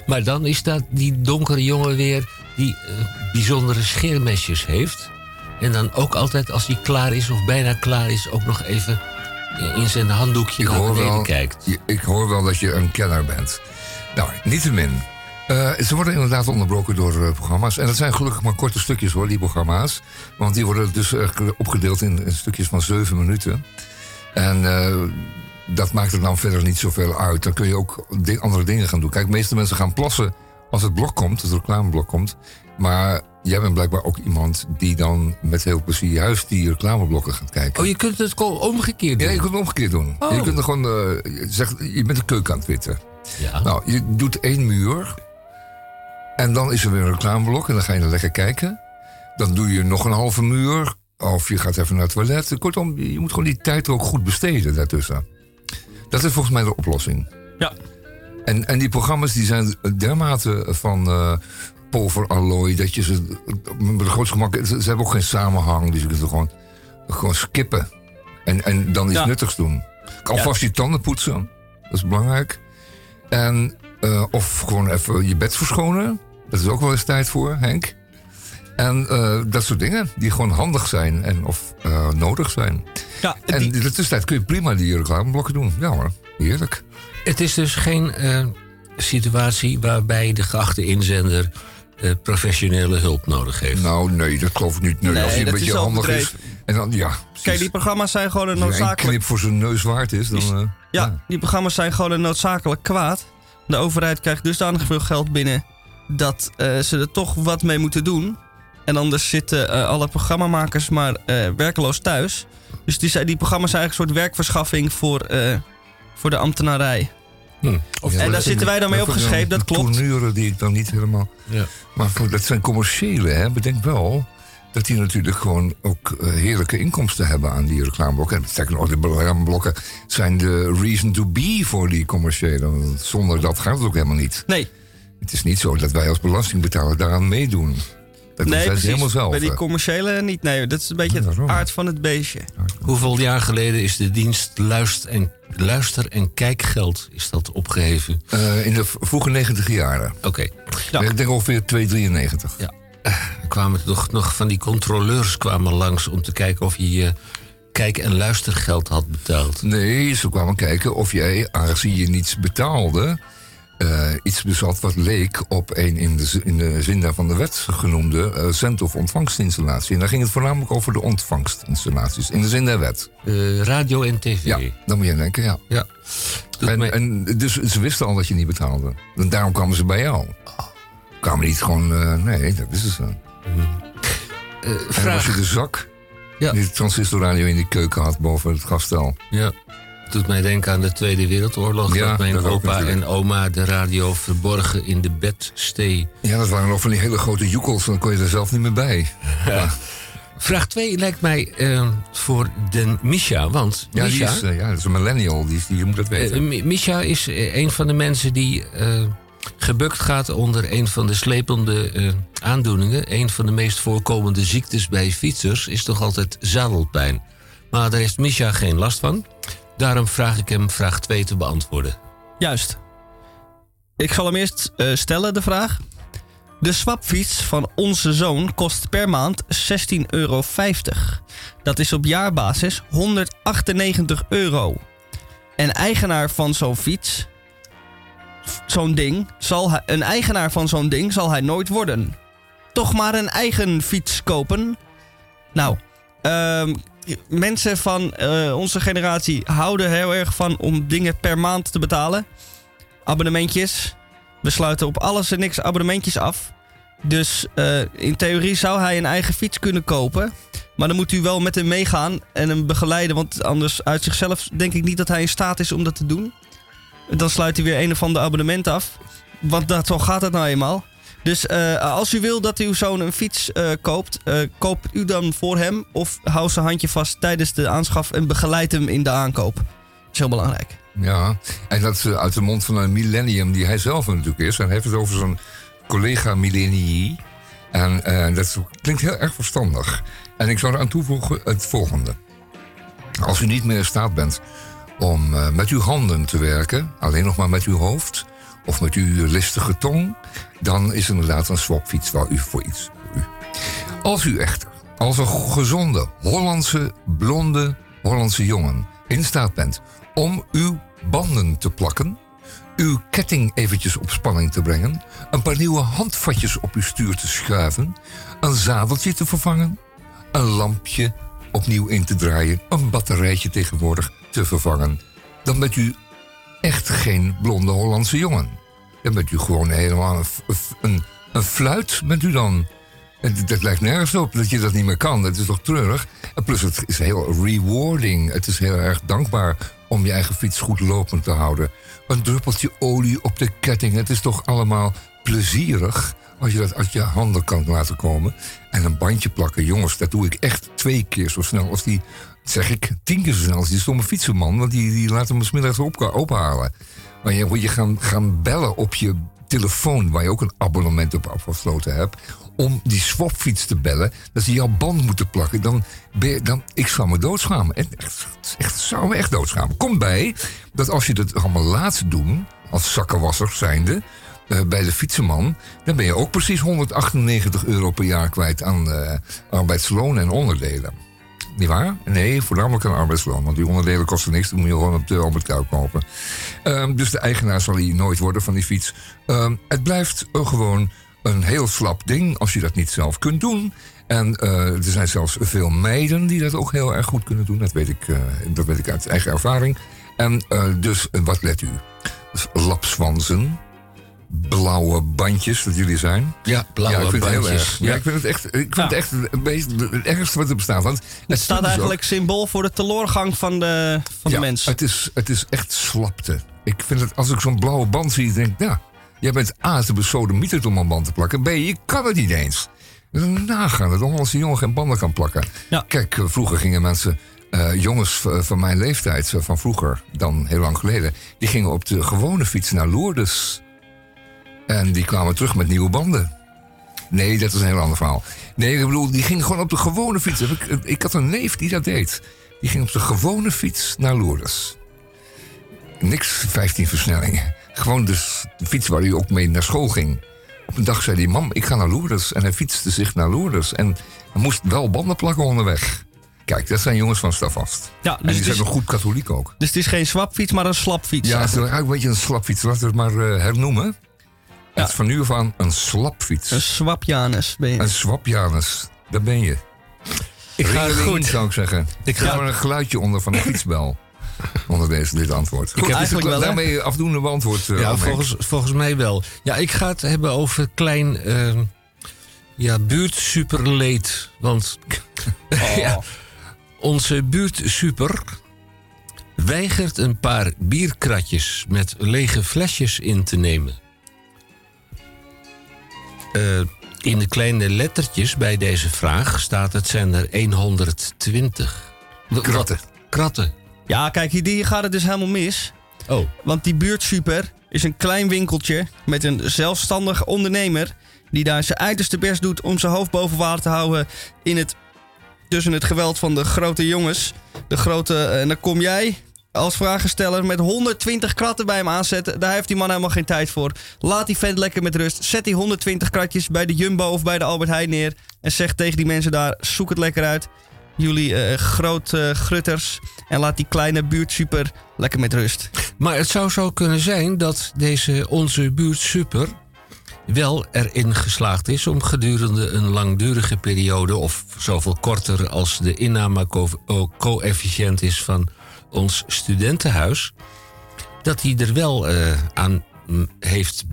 A: Maar dan is dat die donkere jongen weer die eh, bijzondere scheermesjes heeft. En dan ook altijd als hij klaar is of bijna klaar is, ook nog even eh, in zijn handdoekje
C: Ik
A: naar
C: hoor,
A: beneden
C: wel,
A: kijkt.
C: ik hoor wel dat je een kenner bent. Nou, niettemin. Eh ze worden inderdaad onderbroken door programma's. En dat zijn gelukkig maar korte stukjes hoor, die programma's. Want die worden dus opgedeeld in, in stukjes van zeven minuten. En dat maakt er dan verder niet zoveel uit. Dan kun je ook andere dingen gaan doen. Kijk, de meeste mensen gaan plassen als het blok komt, het reclameblok komt. Maar jij bent blijkbaar ook iemand die dan met heel plezier juist die reclameblokken gaat kijken.
A: Oh, je kunt het omgekeerd doen.
C: Ja, je kunt het omgekeerd doen.
A: Oh.
C: Je kunt er gewoon, eh, je zegt, je bent de keuken aan het witten.
A: Ja.
C: Nou, je doet één muur. En dan is er weer een reclameblok en dan ga je er lekker kijken. Dan doe je nog een halve muur. Of je gaat even naar het toilet. Kortom, je moet gewoon die tijd er ook goed besteden daartussen. Dat is volgens mij de oplossing.
B: Ja.
C: En, en die programma's die zijn dermate van eh pulverallooi... dat je ze met het grootste gemak... Ze, ze hebben ook geen samenhang, dus je kunt er gewoon, gewoon skippen. En, en dan iets
B: Ja.
C: nuttigs doen. Alvast je tanden poetsen, dat is belangrijk. En, eh, of gewoon even je bed verschonen. Dat is ook wel eens tijd voor, Henk. En eh, dat soort dingen die gewoon handig zijn en of eh, nodig zijn.
B: Ja,
C: En
B: die-
C: in de tussentijd kun je prima die reclameblokken doen. Ja hoor, heerlijk.
A: Het is dus geen eh, situatie waarbij de geachte inzender professionele hulp nodig heeft.
C: Nou nee, dat geloof ik niet. Nee,
B: Nee,
C: als hij een beetje
B: is
C: handig is. En dan, ja,
B: Kijk, die programma's zijn gewoon een
C: Als
B: noodzakelijk...
C: knip voor zijn neus waard is, dan... eh,
B: Ja, die programma's zijn gewoon een noodzakelijk kwaad. De overheid krijgt dusdanig veel geld binnen dat ze er toch wat mee moeten doen. En anders zitten eh, alle programmamakers maar eh, werkeloos thuis. Dus die, die programma's zijn eigenlijk een soort werkverschaffing voor, eh, voor de ambtenarij.
A: Hm. Of
C: Ja,
B: en daar zitten wij dan mee opgescheept, dat klopt.
C: Tourneuren die ik dan niet helemaal...
A: Ja.
C: Maar voor, dat zijn commerciële, hè. Bedenk wel dat die natuurlijk gewoon ook heerlijke inkomsten hebben aan die reclameblokken. En sterker nog, de reclameblokken zijn de reason to be voor die commerciële. Want zonder dat gaat het ook helemaal niet.
B: Nee,
C: Het is niet zo dat wij als belastingbetaler daaraan meedoen. Dat
B: nee precies.
C: helemaal zelf.
B: Bij die commerciële niet. Nee, dat is een beetje het aard van het beestje.
A: Hoeveel jaar geleden is de dienst luister- en, luister- en kijkgeld is dat opgeheven?
C: Eh, in de vroege negentig jaren.
A: Oké.
B: Ja.
C: Ik denk ongeveer 2,93.
A: Ja. Er kwamen toch nog van die controleurs kwamen langs om te kijken of je je kijk- en luistergeld had betaald.
C: Nee, ze kwamen kijken of jij, aangezien je niets betaalde, eh, iets bezat wat leek op een in de, in de zin daarvan de wet genoemde zend- of ontvangstinstallatie. En daar ging het voornamelijk over de ontvangstinstallaties, in de zin der wet.
A: Eh, radio en tv.
C: Ja, dan moet je denken, ja.
A: Ja.
C: En,
A: mij-
C: en dus ze wisten al dat je niet betaalde. En daarom kwamen ze bij jou. Kwamen niet gewoon, nee, dat wisten ze. En
A: vraag.
C: je de zak
A: Ja.
C: die de transistorradio in die keuken had boven het gastel.
A: Ja. Doet mij denken aan de Tweede Wereldoorlog.
C: Ja,
A: dat mijn
C: dat
A: opa en oma de radio verborgen in de bedstee.
C: Ja, dat waren nog van die hele grote joekels, dan kon je er zelf niet meer bij. [LAUGHS]
A: Vraag 2 lijkt mij eh, voor den Misha. Want
C: Ja, die is, eh, ja, dat is een millennial, die, die moet dat weten.
A: eh, Mi- Misha is een van de mensen die gebukt gaat onder een van de slepende aandoeningen. Een van de meest voorkomende ziektes bij fietsers is toch altijd zadelpijn. Maar daar heeft Misha geen last van. Daarom vraag ik hem vraag 2 te beantwoorden.
B: Juist. Ik zal hem eerst eh, stellen, de vraag. De swapfiets van onze zoon kost per maand 16,50 euro. Dat is op jaarbasis 198 euro. En eigenaar van zo'n fiets, zo'n ding, zal hij, een eigenaar van zo'n ding zal hij nooit worden. Toch maar een eigen fiets kopen? Nou, ehm, mensen van eh, onze generatie houden heel erg van om dingen per maand te betalen. Abonnementjes. We sluiten op alles en niks abonnementjes af. Dus eh, in theorie zou hij een eigen fiets kunnen kopen. Maar dan moet u wel met hem meegaan en hem begeleiden. Want anders uit zichzelf denk ik niet dat hij in staat is om dat te doen. Dan sluit hij weer een of ander abonnement af. Want dat, zo gaat het nou eenmaal. Dus eh, als u wil dat uw zoon een fiets eh, koopt, eh, koopt u dan voor hem. Of hou zijn handje vast tijdens de aanschaf en begeleid hem in de aankoop. Dat is heel belangrijk.
C: Ja, en dat uit de mond van een millennium die hij zelf natuurlijk is. En hij heeft het over zijn collega millennium. En dat klinkt heel erg verstandig. En ik zou eraan toevoegen het volgende. Als u niet meer in staat bent om met uw handen te werken, alleen nog maar met uw hoofd of met uw listige tong, dan is inderdaad een swapfiets wel u voor iets. u. Als u echter als een gezonde Hollandse blonde Hollandse jongen in staat bent om uw banden te plakken, uw ketting eventjes op spanning te brengen, een paar nieuwe handvatjes op uw stuur te schuiven, een zadeltje te vervangen, een lampje opnieuw in te draaien, een batterijtje tegenwoordig te vervangen, dan bent u echt geen blonde Hollandse jongen. Dan bent u gewoon helemaal een, een, een fluit, bent u dan. Dat lijkt nergens op dat je dat niet meer kan. Dat is toch treurig? En plus, het is heel rewarding. Het is heel erg dankbaar om je eigen fiets goed lopend te houden. Een druppeltje olie op de ketting. Het is toch allemaal plezierig als je dat uit je handen kan laten komen. En een bandje plakken. Jongens, dat doe ik echt twee keer zo snel als die... Zeg ik, tien keer zo snel als die stomme fietsenman. Want die, die laat hem smiddags op, ophalen. Maar je moet je gaan, gaan bellen op je telefoon... waar je ook een abonnement op afgesloten hebt... om die swapfiets te bellen... dat ze jouw band moeten plakken. Dan ben dan, ik zou me doodschamen. En Echt, echt, zou me echt doodschamen. Kom bij dat als je dat allemaal laat doen... als zakkenwasser zijnde... eh, bij de fietsenman... dan ben je ook precies 198 euro per jaar kwijt... aan eh, arbeidsloon en onderdelen. Niet waar? Nee, voornamelijk aan arbeidsloon. Want die onderdelen kosten niks. Dan moet je gewoon op de Albert Kuip kopen. Ehm, dus de eigenaar zal hier nooit worden van die fiets. Ehm, het blijft gewoon een heel slap ding als je dat niet zelf kunt doen. En eh, er zijn zelfs veel meiden die dat ook heel erg goed kunnen doen. Dat weet ik, eh, dat weet ik uit eigen ervaring. En eh, dus, wat let u? Lapswansen, blauwe bandjes dat jullie zijn.
A: Ja, blauwe
C: ja, ik vind het heel
A: bandjes.
C: erg. Ja, ik vind het echt, ik vind het, echt een beetje het ergste wat er bestaat. Want
B: Het staat eigenlijk symbool voor de teleurgang van de, van
C: ja,
B: de mens.
C: Het is, het is echt slapte. Ik vind het, als ik zo'n blauwe band zie, denk ik, ja, jij bent A, te besodemieter om een band te plakken. B, je kan het niet eens. Nagaan dat een Hollandse jongen geen banden kan plakken.
B: Ja.
C: Kijk, eh, vroeger gingen mensen, eh, jongens v- van mijn leeftijd, eh, van vroeger, dan heel lang geleden, die gingen op de gewone fiets naar Lourdes. En die kwamen terug met nieuwe banden. Nee, dat is een heel ander verhaal. Nee, ik bedoel, die ging gewoon op de gewone fiets. Ik, ik had een neef die dat deed. Die ging op de gewone fiets naar Lourdes. Niks 15 versnellingen. Gewoon dus de fiets waar hij ook mee naar school ging. Op een dag zei hij, mam, ik ga naar Lourdes. En hij fietste zich naar Lourdes. En hij moest wel banden plakken onderweg. Kijk, dat zijn jongens van Stavast.
B: Ja,
C: en
B: dus
C: die
B: het
C: zijn
B: is-
C: nog goed katholiek ook.
B: Dus het is geen swapfiets, maar een slapfiets.
C: Ja, het is eigenlijk een beetje een slapfiets. Laten we het maar eh, hernoemen. Het is van nu af aan een slapfiets.
B: Een swapjanus ben je.
C: Een swapjanus. Daar ben je. Ik
A: ga- goed.
C: zou ik zeggen. Ik ga maar een geluidje onder van een [LAUGHS] fietsbel. onder deze, dit antwoord. Goed,
A: heb
B: eigenlijk
C: ik-
B: wel?
C: Daarmee afdoende beantwoord. eh,
A: Ja, volgens, volgens mij wel. Ja, ik ga het hebben over klein ehm ja, buurtsuperleed. Want [LAUGHS] ja, [LAUGHS] onze buurtsuper weigert een paar bierkratjes met lege flesjes in te nemen. Eh, in de kleine lettertjes bij deze vraag staat het zijn er 120. Wat-
C: Kratten.
A: Kratten.
B: Ja, kijk, hier, hier gaat het dus helemaal mis.
A: Oh.
B: Want die buurtsuper is een klein winkeltje met een zelfstandig ondernemer... die daar zijn uiterste best doet om zijn hoofd boven water te houden... in het, tussen het geweld van de grote jongens. De grote... eh, En dan kom jij als vragensteller met 120 kratten bij hem aanzetten. Daar heeft die man helemaal geen tijd voor. Laat die vent lekker met rust. Zet die 120 kratjes bij de Jumbo of bij de Albert Heijn neer... en zeg tegen die mensen daar, zoek het lekker uit... Jullie eh grote grutters. En laat die kleine buurtsuper lekker met rust.
A: Maar het zou zo kunnen zijn dat deze onze buurt super wel erin geslaagd is om gedurende een langdurige periode, of zoveel korter als de inname-coëfficiënt is van ons studentenhuis, dat hij er wel eh, aan heeft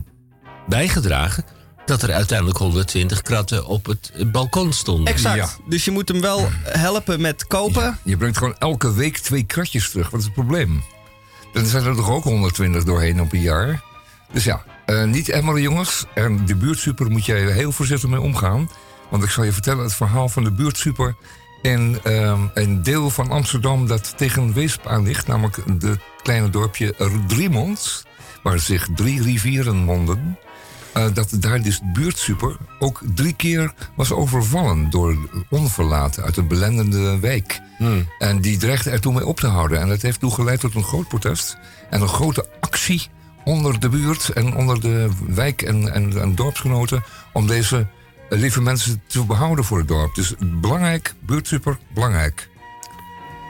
A: bijgedragen dat er uiteindelijk 120 kratten op het balkon stonden.
B: Exact.
C: Ja.
B: Dus je moet hem wel helpen met kopen.
C: Je brengt gewoon elke week twee kratjes terug. Wat is het probleem? Dan zijn er toch ook 120 doorheen op een jaar. Dus ja, eh, niet emmeren jongens. En de buurtsuper moet je heel voorzichtig mee omgaan. Want ik zal je vertellen het verhaal van de buurtsuper... in ehm, een deel van Amsterdam dat tegen Weesp aan ligt. Namelijk het kleine dorpje Driemond. Waar zich drie rivieren monden. Eh, dat daar dus de buurtsuper ook drie keer was overvallen door onverlaten uit een belendende wijk. En die dreigde er toen mee op te houden. En dat heeft toen geleid tot een groot protest en een grote actie onder de buurt en onder de wijk en, en, en dorpsgenoten om deze lieve mensen te behouden voor het dorp. Dus belangrijk, buurtsuper, belangrijk.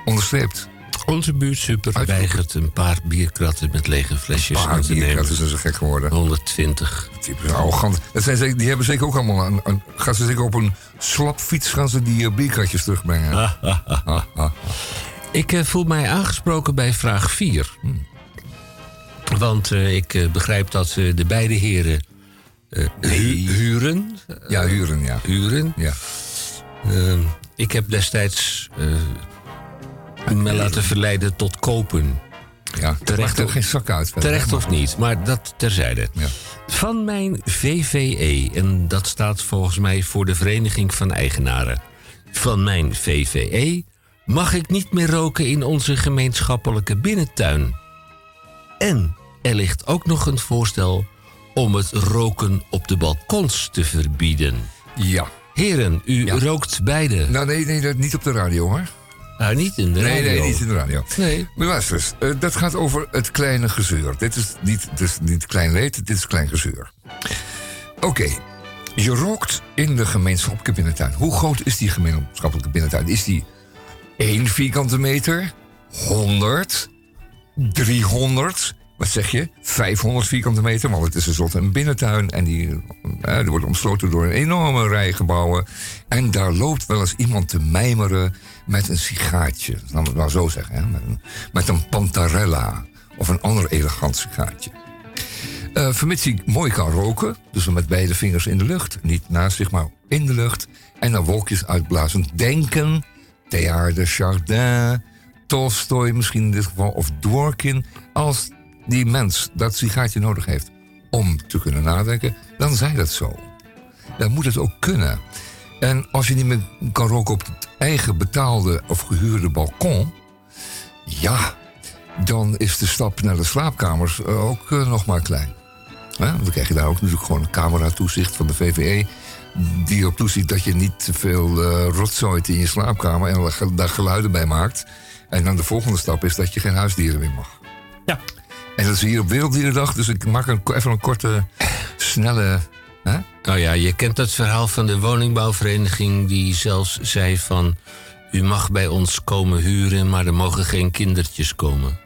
C: Onderstreept.
A: Onze buurtsuper weigert een paar bierkratten met lege flesjes
C: Ah,
A: in te nemen.
C: katten zijn zo gek geworden.
A: 120.
C: Die zijn arrogant. Dat zijn zeker, die hebben zeker ook allemaal een, een- gaan ze zeker op een slapfiets gaan ze die uh, bierkratjes terugbrengen. Ah, ah.
A: Ik eh, voel mij aangesproken bij vraag 4. Want eh, ik eh, begrijp dat eh, de beide heren eh, hu- huren.
C: Ja, huren, ja.
A: Huren.
C: ja.
A: Eh, ik heb destijds eh, me laten verleiden tot kopen.
C: Ja,
A: Terecht
C: er geen zak uit.
A: Terecht of niet, maar dat terzijde.
C: Ja.
A: Van mijn VVE, en dat staat volgens mij voor de Vereniging van Eigenaren. Van mijn VVE mag ik niet meer roken in onze gemeenschappelijke binnentuin. En er ligt ook nog een voorstel om het roken op de balkons te verbieden.
C: Ja.
A: Heren, u
C: Ja.
A: rookt beide.
C: Nou, nee, nee, dat- niet op de radio hoor.
A: Nou, niet in de
C: Nee,
A: radio.
C: nee, niet in de radio.
A: Nee.
C: Maar luister eens, eh, dat gaat over het kleine gezeur. Dit is niet, dit is niet klein leed, dit is klein gezeur. Oké, je rookt in de gemeenschappelijke binnentuin. Hoe groot is die gemeenschappelijke binnentuin? Is die 1 vierkante meter? 100? 300? Wat zeg je? 500 vierkante meter? Want het is tenslotte een binnentuin. En die, eh, die wordt omsloten door een enorme rij gebouwen. En daar loopt wel eens iemand te mijmeren met een sigaartje. Laten we het maar zo zeggen. Hè? Met, een, met een pantarella. Of een ander elegant sigaartje. Eh vermits hij mooi kan roken, dus met beide vingers in de lucht, niet naast zich, maar in de lucht, en dan wolkjes uitblazen. Denken, Teilhard de Chardin, Tolstoy misschien in dit geval, of Dworkin. Als die mens dat sigaartje nodig heeft om te kunnen nadenken, dan zij dat zo. Dan moet het ook kunnen. En als je niet meer kan roken op het eigen betaalde of gehuurde balkon, ja, dan is de stap naar de slaapkamers eh, ook eh, nog maar klein. Dan krijg je daar ook natuurlijk gewoon een cameratoezicht van de VVE... die erop toeziet dat je niet te veel eh rotzooit in je slaapkamer... en daar geluiden bij maakt. En dan de volgende stap is dat je geen huisdieren meer mag.
B: Ja.
C: En dat is hier op Werelddierendag, dus ik maak een, even een korte, snelle... Hè?
A: Nou ja, je kent dat verhaal van de woningbouwvereniging die zelfs zei van... U mag bij ons komen huren, maar er mogen geen kindertjes komen.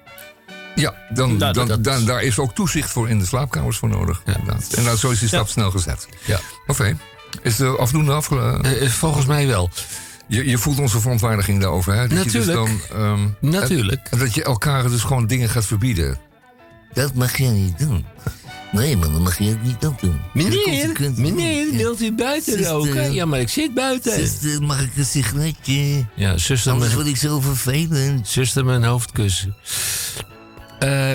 C: Ja, dan,
A: Nou,
C: dan,
A: dat-
C: dan, daar is ook toezicht voor in de slaapkamers voor nodig. inderdaad. En nou, zo is die stap snel gezet.
A: Ja.
C: Oké. Is de afdoende afge...
A: Eh, volgens mij wel.
C: Je, je voelt onze verontwaardiging daarover, hè? Dat Je
A: Natuurlijk.
C: dus dan, ehm,
A: Natuurlijk.
C: En dat je elkaar dus gewoon dingen gaat verbieden.
G: Dat mag je niet doen. Nee, maar dan mag je het niet ook doen.
A: Meneer, meneer, wilt u buiten
G: Zuster.
A: roken? Ja, maar ik zit buiten.
G: Zuster, mag ik een sigaretje?
A: Ja, zuster,
G: Anders
A: mijn,
G: word ik zo vervelend.
A: zuster mijn hoofd kussen. Eh,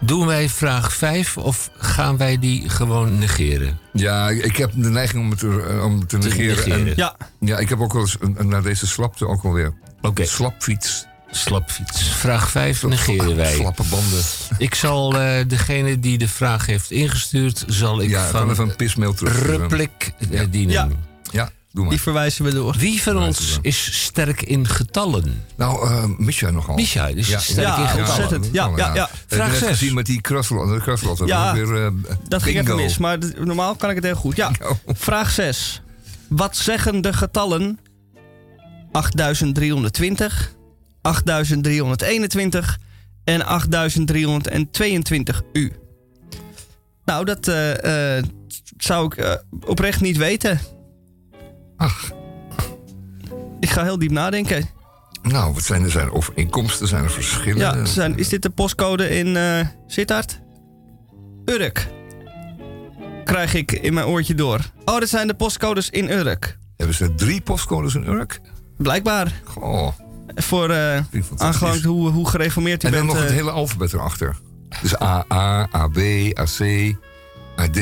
A: doen wij vraag 5 of gaan wij die gewoon negeren?
C: Ja, ik heb de neiging om het te, eh, om te negeren.
A: negeren.
C: En,
B: Ja.
C: ja, ik heb ook wel eens een, een- naar deze slapte ook alweer.
A: Oké.
C: Slapfiets.
A: Slapfiets. Vraag 5 negeren wij.
C: Slappe banden.
A: Ik zal eh, degene die de vraag heeft ingestuurd, zal ik
C: Ja,
A: van
C: van even een pismail terug.
A: Replik eh, dienen.
B: Ja.
C: Ja, doe maar.
B: Die verwijzen we door.
A: Wie van ons is sterk in getallen?
C: Nou, eh Misha nogal.
A: Misha is sterk
B: Ja,
A: in getallen.
B: ontzettend. Ja, ja, ja.
A: Vraag
C: Vraag
A: zes.
C: gezien met die kraslotten. kraslotten.
B: Ja,
C: weer, eh,
B: Dat ging even mis, maar normaal kan ik het heel goed. Ja, [LAUGHS] vraag 6. Wat zeggen de getallen 8320, 8321 en 8322 u? Nou, dat eh, eh, zou ik eh, oprecht niet weten.
C: Ach,
B: Ik ga heel diep nadenken.
C: nou, wat zijn er? Zijn er overeenkomsten? Zijn er verschillen?
B: Ja, zijn, is dit de postcode in Sittard? Urk. Krijg ik in mijn oortje door. Oh, dat zijn de postcodes in Urk.
C: Hebben ze drie postcodes in Urk?
B: Blijkbaar.
C: Goh,
B: Voor eh
C: ik fantastisch.
B: aangelangt hoe, hoe gereformeerd u
C: En dan
B: bent.
C: nog het
B: eh,
C: hele alfabet erachter. Dus AA, AB, AC, AD,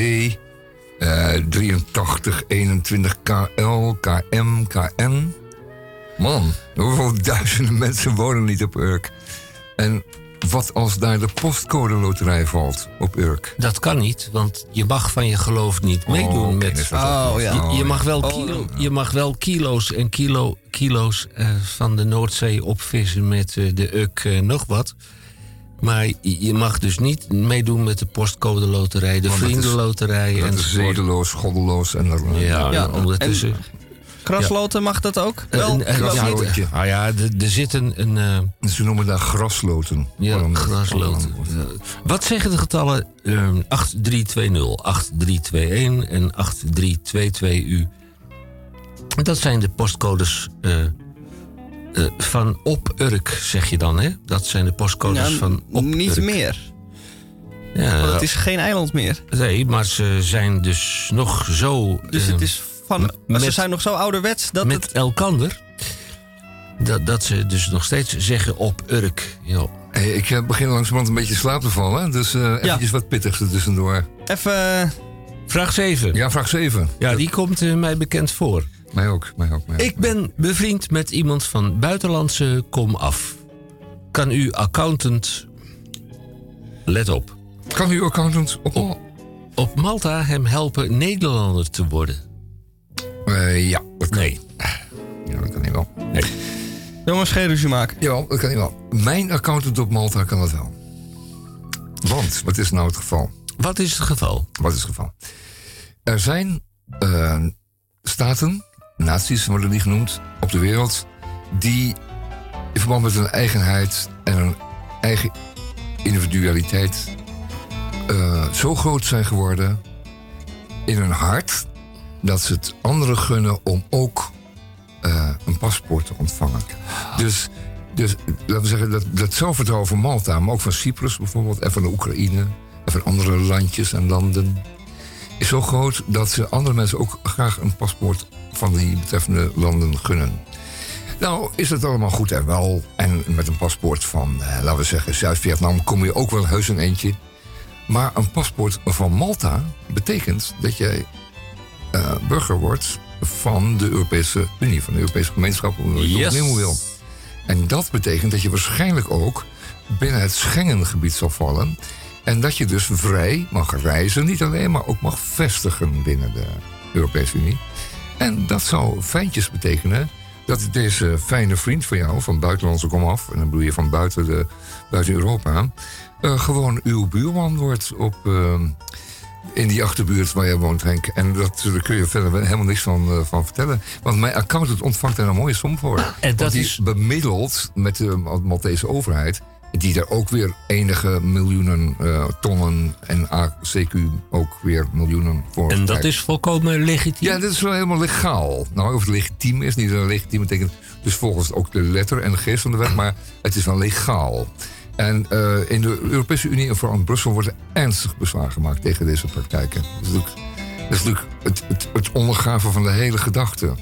C: eh 83, 21, KL, KM, KN. Man, hoeveel [LAUGHS] duizenden mensen wonen niet op Urk? En wat als daar de postcode loterij valt op Urk?
A: Dat kan niet, want je mag van je geloof niet meedoen
C: oké,
A: met.
C: dus dat
B: Oh, ja.
A: Je, je mag wel
B: Oh,
A: kilo, je mag wel kilo's en kilo, kilo's eh, van de Noordzee opvissen met eh, de uk eh, nog wat. Maar je mag dus niet meedoen met de postcode loterij, de
C: dat
A: vriendenloterij
C: Dat
A: en
C: is zedeloos, goddeloos en dan...
A: Ja,
B: Ja,
A: en
B: Krasloten mag dat ook?
A: Eh,
B: Wel.
A: Ah ja, er zit een. een eh,
C: Ze noemen daar grasloten.
A: ja,
C: Waarom-
A: grasloten. Ja. Wat zeggen de getallen ehm 8320, 8321 en 8322u? Dat zijn de postcodes eh, eh, van op Urk, zeg je dan, hè? Dat zijn de postcodes
B: Ja,
A: van op
B: niet
A: Urk.
B: meer.
A: Ja,
B: Want het is geen eiland meer.
A: Nee, maar ze zijn dus nog zo...
B: Dus het is van.
A: met-
B: ze zijn nog zo ouderwets dat
A: met
B: het.
A: elkander... Dat, dat ze dus nog steeds zeggen op Urk.
C: Hey, ik eh, begin langzamerhand een beetje slaap te vallen. Dus eh eventjes wat pittigs er tussendoor.
B: Even. eh,
A: Vraag 7.
C: Ja, vraag 7.
A: Ja, die komt mij bekend voor.
C: Mij ook, mij ook. Mij ook.
A: Ik ben bevriend met iemand van buitenlandse kom af. Kan u accountant... Let op.
C: Kan uw accountant op...
A: Op Malta hem helpen Nederlander te worden?
C: Eh, ja, dat kan.
A: Nee.
C: Ja, dat kan hij wel.
A: Nee.
B: jongens, geen ruzie maken.
C: Jawel, dat kan hij wel. Mijn accountant op Malta kan dat wel. Want, wat is nou het geval?
A: Wat is het geval?
C: Wat is het geval? Er zijn eh, staten, naties worden die genoemd, op de wereld... die in verband met hun eigenheid en hun eigen individualiteit... eh, zo groot zijn geworden in hun hart... dat ze het anderen gunnen om ook eh, een paspoort te ontvangen. Dus, dus laten we zeggen, dat, dat zelfvertrouwen van Malta... maar ook van Cyprus bijvoorbeeld en van de Oekraïne... en van andere landjes en landen is zo groot dat ze andere mensen ook graag een paspoort van die betreffende landen gunnen. Nou, is het allemaal goed en wel. En met een paspoort van, eh, laten we zeggen, Zuid-Vietnam kom je ook wel heus een eentje. Maar een paspoort van Malta betekent dat jij eh, burger wordt van de Europese Unie, van de Europese gemeenschap, hoe je het
A: Yes.
C: noemen wil. En dat betekent dat je waarschijnlijk ook binnen het Schengengebied zal vallen. En dat je dus vrij mag reizen, niet alleen, maar ook mag vestigen binnen de Europese Unie. En dat zou fijntjes betekenen dat deze fijne vriend van jou, van buitenlandse komaf, en dan bedoel je van buiten, de, buiten Europa, eh, gewoon uw buurman wordt op, eh, in die achterbuurt waar jij woont, Henk. En dat, daar kun je verder helemaal niks van, eh, van vertellen. Want mijn accountant ontvangt daar een mooie som voor.
A: En dat
C: die
A: is-
C: bemiddeld met de Maltese overheid... die daar ook weer enige miljoenen eh, tonnen... en ACQ ook weer miljoenen voor
A: En dat
C: krijgt.
A: is volkomen legitiem.
C: Ja, dat is wel helemaal legaal. Nou, of het legitiem is, niet legitiem betekent dus volgens ook de letter en de geest van de wet, maar het is wel legaal. En eh, in de Europese Unie en vooral in Brussel wordt er ernstig bezwaar gemaakt tegen deze praktijken. Dat is natuurlijk, het, het, het van de hele gedachte.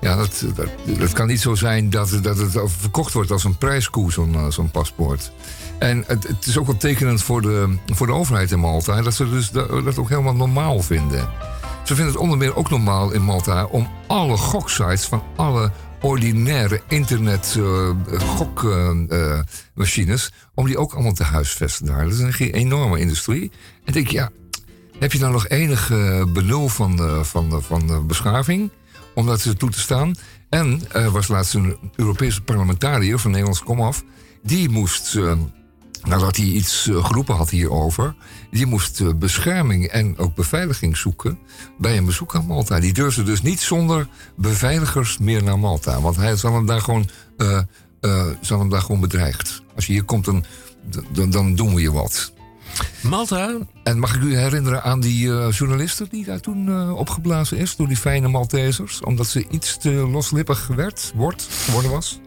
C: Ja, dat, dat, dat kan niet zo zijn dat, dat het verkocht wordt als een prijskoe, zo'n eh, zo'n paspoort. En het, het is ook wel tekenend voor de, voor de overheid in Malta dat ze dus dat, dat ook helemaal normaal vinden. Ze vinden het onder meer ook normaal in Malta om alle goksites van alle ordinaire internet eh, om die ook allemaal te huisvesten daar. Dat is een enorme industrie. En denk je, ja, heb je nou nog enig eh, benul van, de, van, de, van de beschaving om dat toe te staan? En er was laatst een Europese parlementariër van Nederlands komaf, die moest. eh, nadat hij iets eh, geroepen had hierover, die moest eh, bescherming en ook beveiliging zoeken bij een bezoek aan Malta. Die durfde dus niet zonder beveiligers meer naar Malta, want hij zal hem daar gewoon, eh, zal hem daar gewoon bedreigd. Als je hier komt, dan, dan, dan doen we je wat.
A: Malta,
C: En mag ik u herinneren aan die eh journaliste die daar toen opgeblazen is door die fijne Maltesers, omdat ze iets te loslippig werd, wordt, geworden was?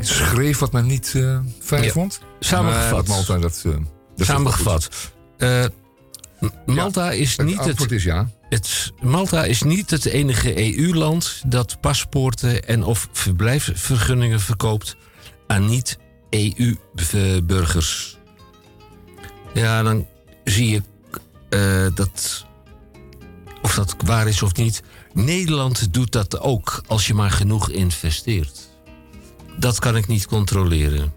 C: Schreef wat men niet fijn
A: Ja.
C: vond.
A: Samengevat.
C: Maar dat Malta, dat,
A: samengevat. Eh, Malta is
C: Het
A: niet het,
C: antwoord is ja.
A: het, Malta is niet het enige EU-land dat paspoorten en of verblijfsvergunningen verkoopt aan niet-EU-burgers. Ja, dan zie je eh, dat, of dat waar is of niet. Nederland doet dat ook als je maar genoeg investeert. Dat kan ik niet controleren.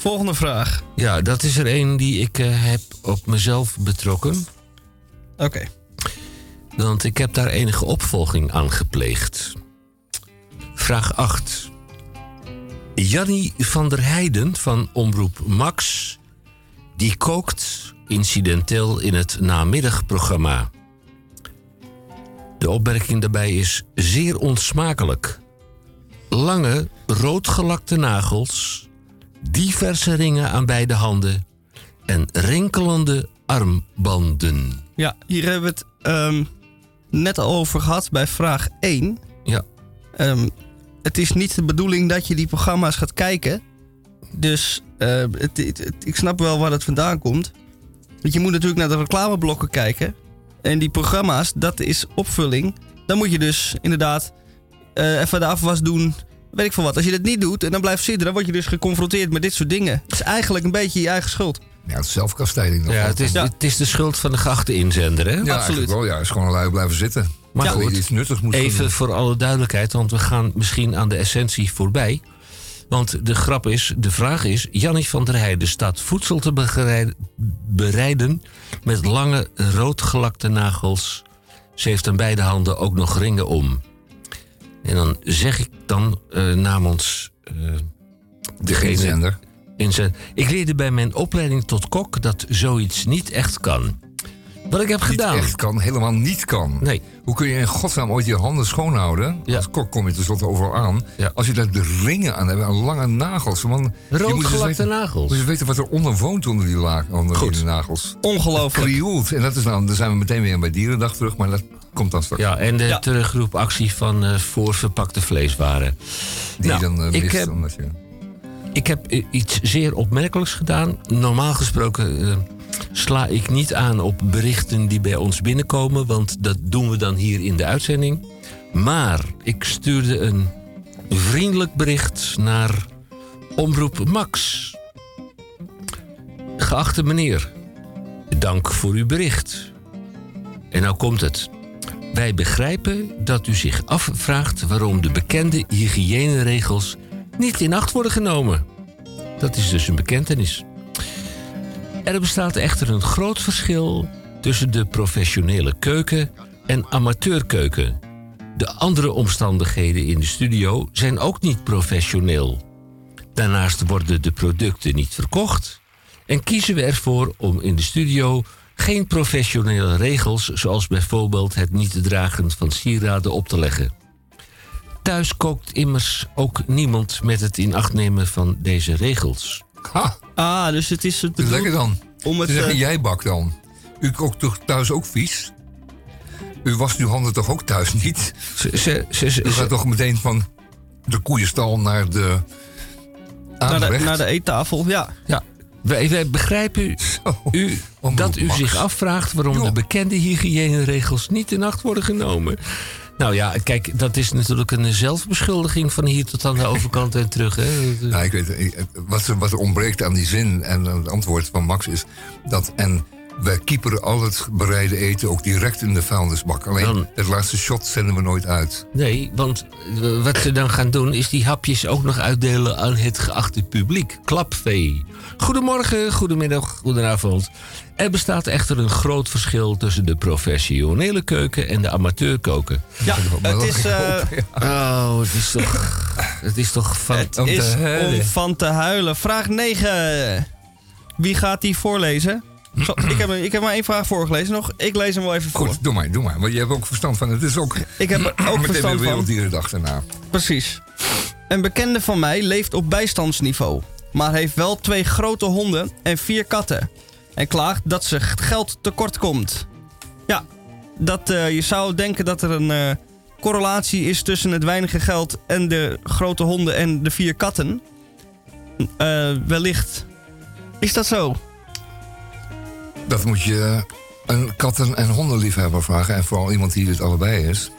B: Volgende vraag.
A: Ja, dat is er een die ik eh, heb op mezelf betrokken.
B: Oké.
A: Want ik heb daar enige opvolging aan gepleegd. Vraag 8. Jannie van der Heijden van Omroep Max... die kookt incidenteel in het namiddagprogramma. De opmerking daarbij is zeer onsmakelijk. Lange, roodgelakte nagels... diverse ringen aan beide handen... en rinkelende armbanden.
B: Ja, hier hebben we het ehm, net al over gehad bij vraag 1.
A: Ja.
B: Ehm, het is niet de bedoeling dat je die programma's gaat kijken. Dus eh, het, het- het- ik snap wel waar het vandaan komt. Want je moet natuurlijk naar de reclameblokken kijken. En die programma's, dat is opvulling. Dan moet je dus inderdaad eh, even de afwas doen. Weet ik veel wat. Als je dat niet doet en dan blijft zitten, dan word je dus geconfronteerd met dit soort dingen. Het is eigenlijk een beetje je eigen schuld.
C: Ja, het is zelfkastijding. nog
A: Ja,
C: wel.
A: het is,
B: Ja.
A: het is de schuld van de geachte inzender, hè?
C: Ja,
B: absoluut.
C: wel. Ja, is gewoon lui blijven zitten.
A: Maar goed,
C: iets nuttigs moet
A: Even
C: doen.
A: voor alle duidelijkheid, want we gaan misschien aan de essentie voorbij. Want de grap is, de vraag is... Jannie van der Heijden staat voedsel te bereiden... met lange, roodgelakte nagels. Ze heeft aan beide handen ook nog ringen om. En dan zeg ik dan eh, namens... eh,
C: De inzender.
A: zijn. Ik leerde bij mijn opleiding tot kok dat zoiets niet echt kan. Wat ik heb
C: Niet
A: gedaan.
C: echt kan, helemaal niet kan.
A: Nee.
C: Hoe kun je in godsnaam ooit je handen schoonhouden?
A: Ja.
C: Als kok kom je tenslotte overal aan.
A: Ja.
C: Als je daar de ringen aan hebt en lange nagels. Man, dus
A: Roodgelakte
C: weten,
A: nagels.
C: Moet je weten wat er onder woont onder die, laag, onder
A: Goed.
C: die nagels.
B: Ongelooflijk.
C: Krioelt. En dat is nou, dan zijn we meteen weer bij Dierendag terug. Maar dat komt dan straks.
A: Ja, en de
B: Ja.
A: terugroepactie van eh voorverpakte vleeswaren.
C: Die
A: Nou,
C: je dan eh,
A: ik heb-
C: omdat je...
A: Ik heb eh, iets zeer opmerkelijks gedaan. Normaal gesproken sla ik niet aan op berichten die bij ons binnenkomen, want dat doen we dan hier in de uitzending. Maar ik stuurde een vriendelijk bericht naar Omroep Max. Geachte meneer, dank voor uw bericht. En nou komt het. Wij begrijpen dat u zich afvraagt waarom de bekende hygiëneregels niet in acht worden genomen. Dat is dus een bekentenis. Er bestaat echter een groot verschil tussen de professionele keuken en amateurkeuken. De andere omstandigheden in de studio zijn ook niet professioneel. Daarnaast worden de producten niet verkocht En kiezen we ervoor om in de studio geen professionele regels, zoals bijvoorbeeld het niet dragen van sieraden, op te leggen. Thuis kookt immers ook niemand met het in acht nemen van deze regels.
C: Ha,
B: Ah, dus het is het
C: lekker dan.
B: om het...
C: Zeggen,
B: eh,
C: jij bakt dan. U kookt toch thuis ook vies? U wast uw handen toch ook thuis niet?
A: Ze, ze, ze, ze-
C: U gaat toch meteen van de koeienstal naar de
B: naar, de, naar de eettafel, ja.
A: ja, wij, wij begrijpen u
C: Omroep
A: dat u
C: Max.
A: zich afvraagt waarom de bekende hygiëneregels niet in acht worden genomen. Nou ja, kijk, dat is natuurlijk een zelfbeschuldiging van hier tot aan de overkant en terug. Hè.
C: Nou, ik weet, wat, er, wat er ontbreekt aan die zin en het antwoord van Max is dat. En wij kieperen al het bereide eten ook direct in de vuilnisbak. Alleen
A: Dan-
C: het laatste shot zenden we nooit uit.
A: Nee, want eh, wat ze dan gaan doen is die hapjes ook nog uitdelen aan het geachte publiek. Klapvee. Goedemorgen, goedemiddag, goedenavond. Er bestaat echter een groot verschil tussen de professionele keuken en de amateurkoken.
B: Ja, het is, eh.
A: Oh, het is toch. Het is toch van.
B: het
C: om te huilen.
B: om van te huilen. Vraag 9. Wie gaat die voorlezen? Zo, ik, heb, ik heb maar één vraag voorgelezen nog. Ik lees hem wel even voor.
C: Goed, doe maar, doe maar. Want je hebt ook verstand van. Het is ook.
B: Ik heb er [CLEARS THROAT] ook
C: meteen
B: verstand
C: weer
B: van.
C: Werelddierendag daarna.
B: Precies. Een bekende van mij leeft op bijstandsniveau. Maar heeft wel twee grote honden en vier katten. En klaagt dat ze geld tekort komt. Ja, dat, eh, je zou denken dat er een eh, correlatie is tussen het weinige geld en de grote honden en de vier katten. Eh, wellicht. Is dat zo?
C: Dat moet je een katten- en hondenliefhebber vragen. En vooral iemand die dit allebei is.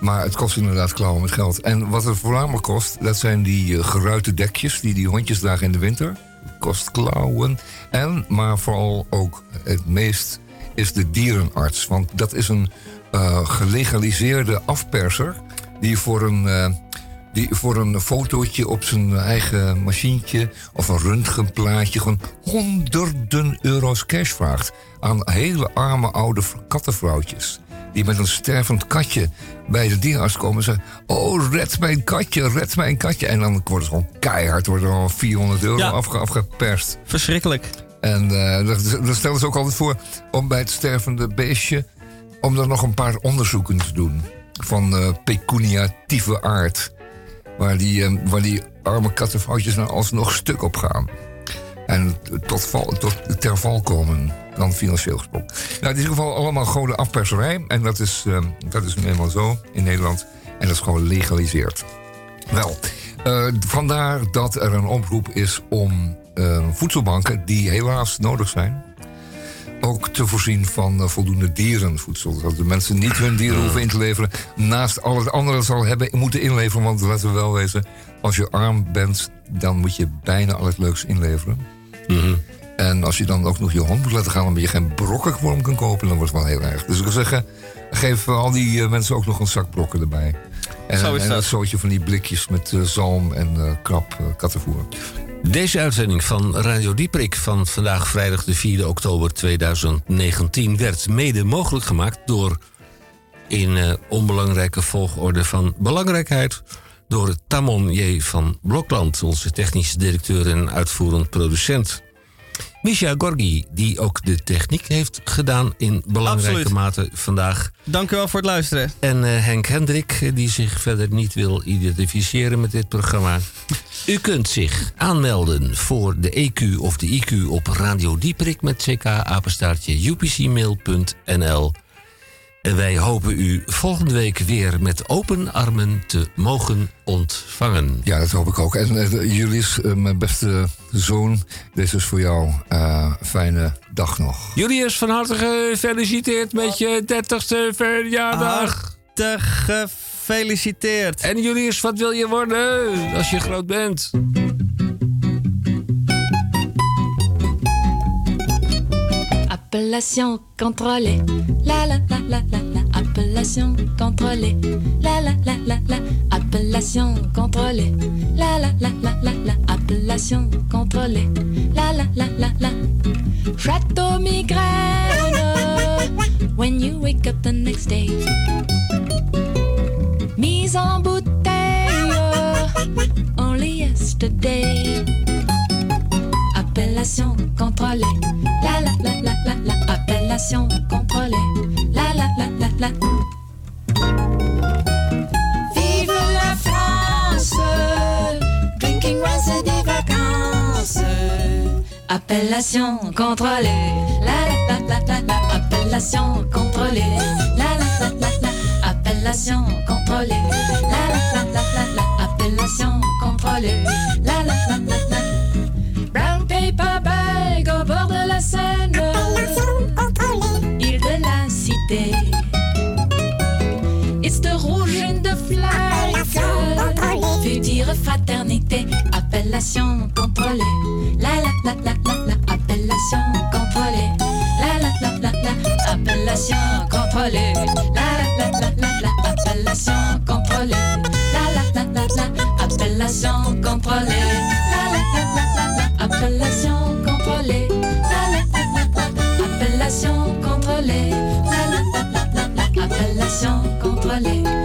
C: Maar het kost inderdaad klauwen met geld. En wat het voornamelijk kost, dat zijn die eh, geruite dekjes die die hondjes dragen in de winter. Kost klauwen. En, maar vooral ook het meest, is de dierenarts. Want dat is een eh, gelegaliseerde afperser die voor een... eh, die voor een fotootje op zijn eigen machientje of een röntgenplaatje gewoon honderden euro's cash vraagt aan hele arme oude kattenvrouwtjes. Die met een stervend katje bij de dierenarts komen en zeggen: Oh, red mijn katje, red mijn katje. En dan wordt het gewoon keihard, wordt er al 400 euro
B: Ja.
C: afge- afgeperst.
B: Verschrikkelijk.
C: En dat, dat stellen ze ook altijd voor om bij het stervende beestje... om er nog een paar onderzoeken te doen. Van eh pecuniatieve aard. Waar die, eh, waar die arme kattenvrouwtjes nou alsnog stuk op gaan. En tot, val, ter val komen, dan financieel gesproken. Nou, in ieder geval allemaal gewoon afperserij. En dat is, eh, dat is nu eenmaal zo in Nederland. En dat is gewoon legaliseerd. Wel, eh, vandaar dat er een oproep is om eh, voedselbanken, die helaas nodig zijn, ook te voorzien van eh, voldoende dierenvoedsel. Zodat de mensen niet hun dieren hoeven in te leveren. Naast al het andere zal hebben moeten inleveren. Want laten we wel wezen, als je arm bent, dan moet je bijna al het leuks inleveren. En als je dan ook nog je hond moet laten gaan, omdat je geen brokkenworm kan kopen, dan wordt het wel heel erg. Dus ik wil zeggen, geef al die eh, mensen ook nog een zak brokken erbij. En,
B: Zo is
C: en
B: dat.
C: een soortje van die blikjes met eh, zalm en eh, krap eh, kattenvoer.
A: Deze uitzending van Radio Dieprik van vandaag vrijdag de 4 oktober 2019 werd mede mogelijk gemaakt door in eh, onbelangrijke volgorde van belangrijkheid door Tamon J. van Blokland, onze technische directeur en uitvoerend producent. Misha Gorgi, die ook de techniek heeft gedaan in belangrijke
B: Absoluut.
A: mate vandaag.
B: Dank u wel voor het luisteren.
A: En eh, Henk Hendrik, die zich verder niet wil identificeren met dit programma. U kunt zich aanmelden voor de EQ of de IQ op Radio Dieprik met ck apenstaartje upcmail.nl. En wij hopen u volgende week weer met open armen te mogen ontvangen.
C: Ja, dat hoop ik ook. En uh, Julius, uh, mijn beste zoon, dit is voor jou. Uh, fijne dag nog.
A: Julius, van harte gefeliciteerd met je 30ste verjaardag.
B: Harte gefeliciteerd.
A: En Julius, wat wil je worden als je groot bent?
H: Appellation contrôlée. La la la la la la. Appellation contrôlée. La la la la la. Appellation contrôlée. La la la la la la. Appellation contrôlée. La la la la la. Château migraine. When you wake up the next day. Mise en bouteille. Only yesterday. Appellation appellation contrôlée. La la la la la. Vive la France, drinking wine c'est des vacances. Appellation contrôlée. La la la la la la. Appellation contrôlée. La la la la la. Appellation contrôlée. La la la la la la. Appellation contrôlée. La la appellation contrôlée. La la la la la la, appellation contrôlée. La la la la la, appellation contrôlée. La la la la la la, appellation contrôlée. La la la la la, appellation contrôlée. La la la la la, appellation contrôlée. La la la la la, appellation contrôlée. La la, appellation contrôlée.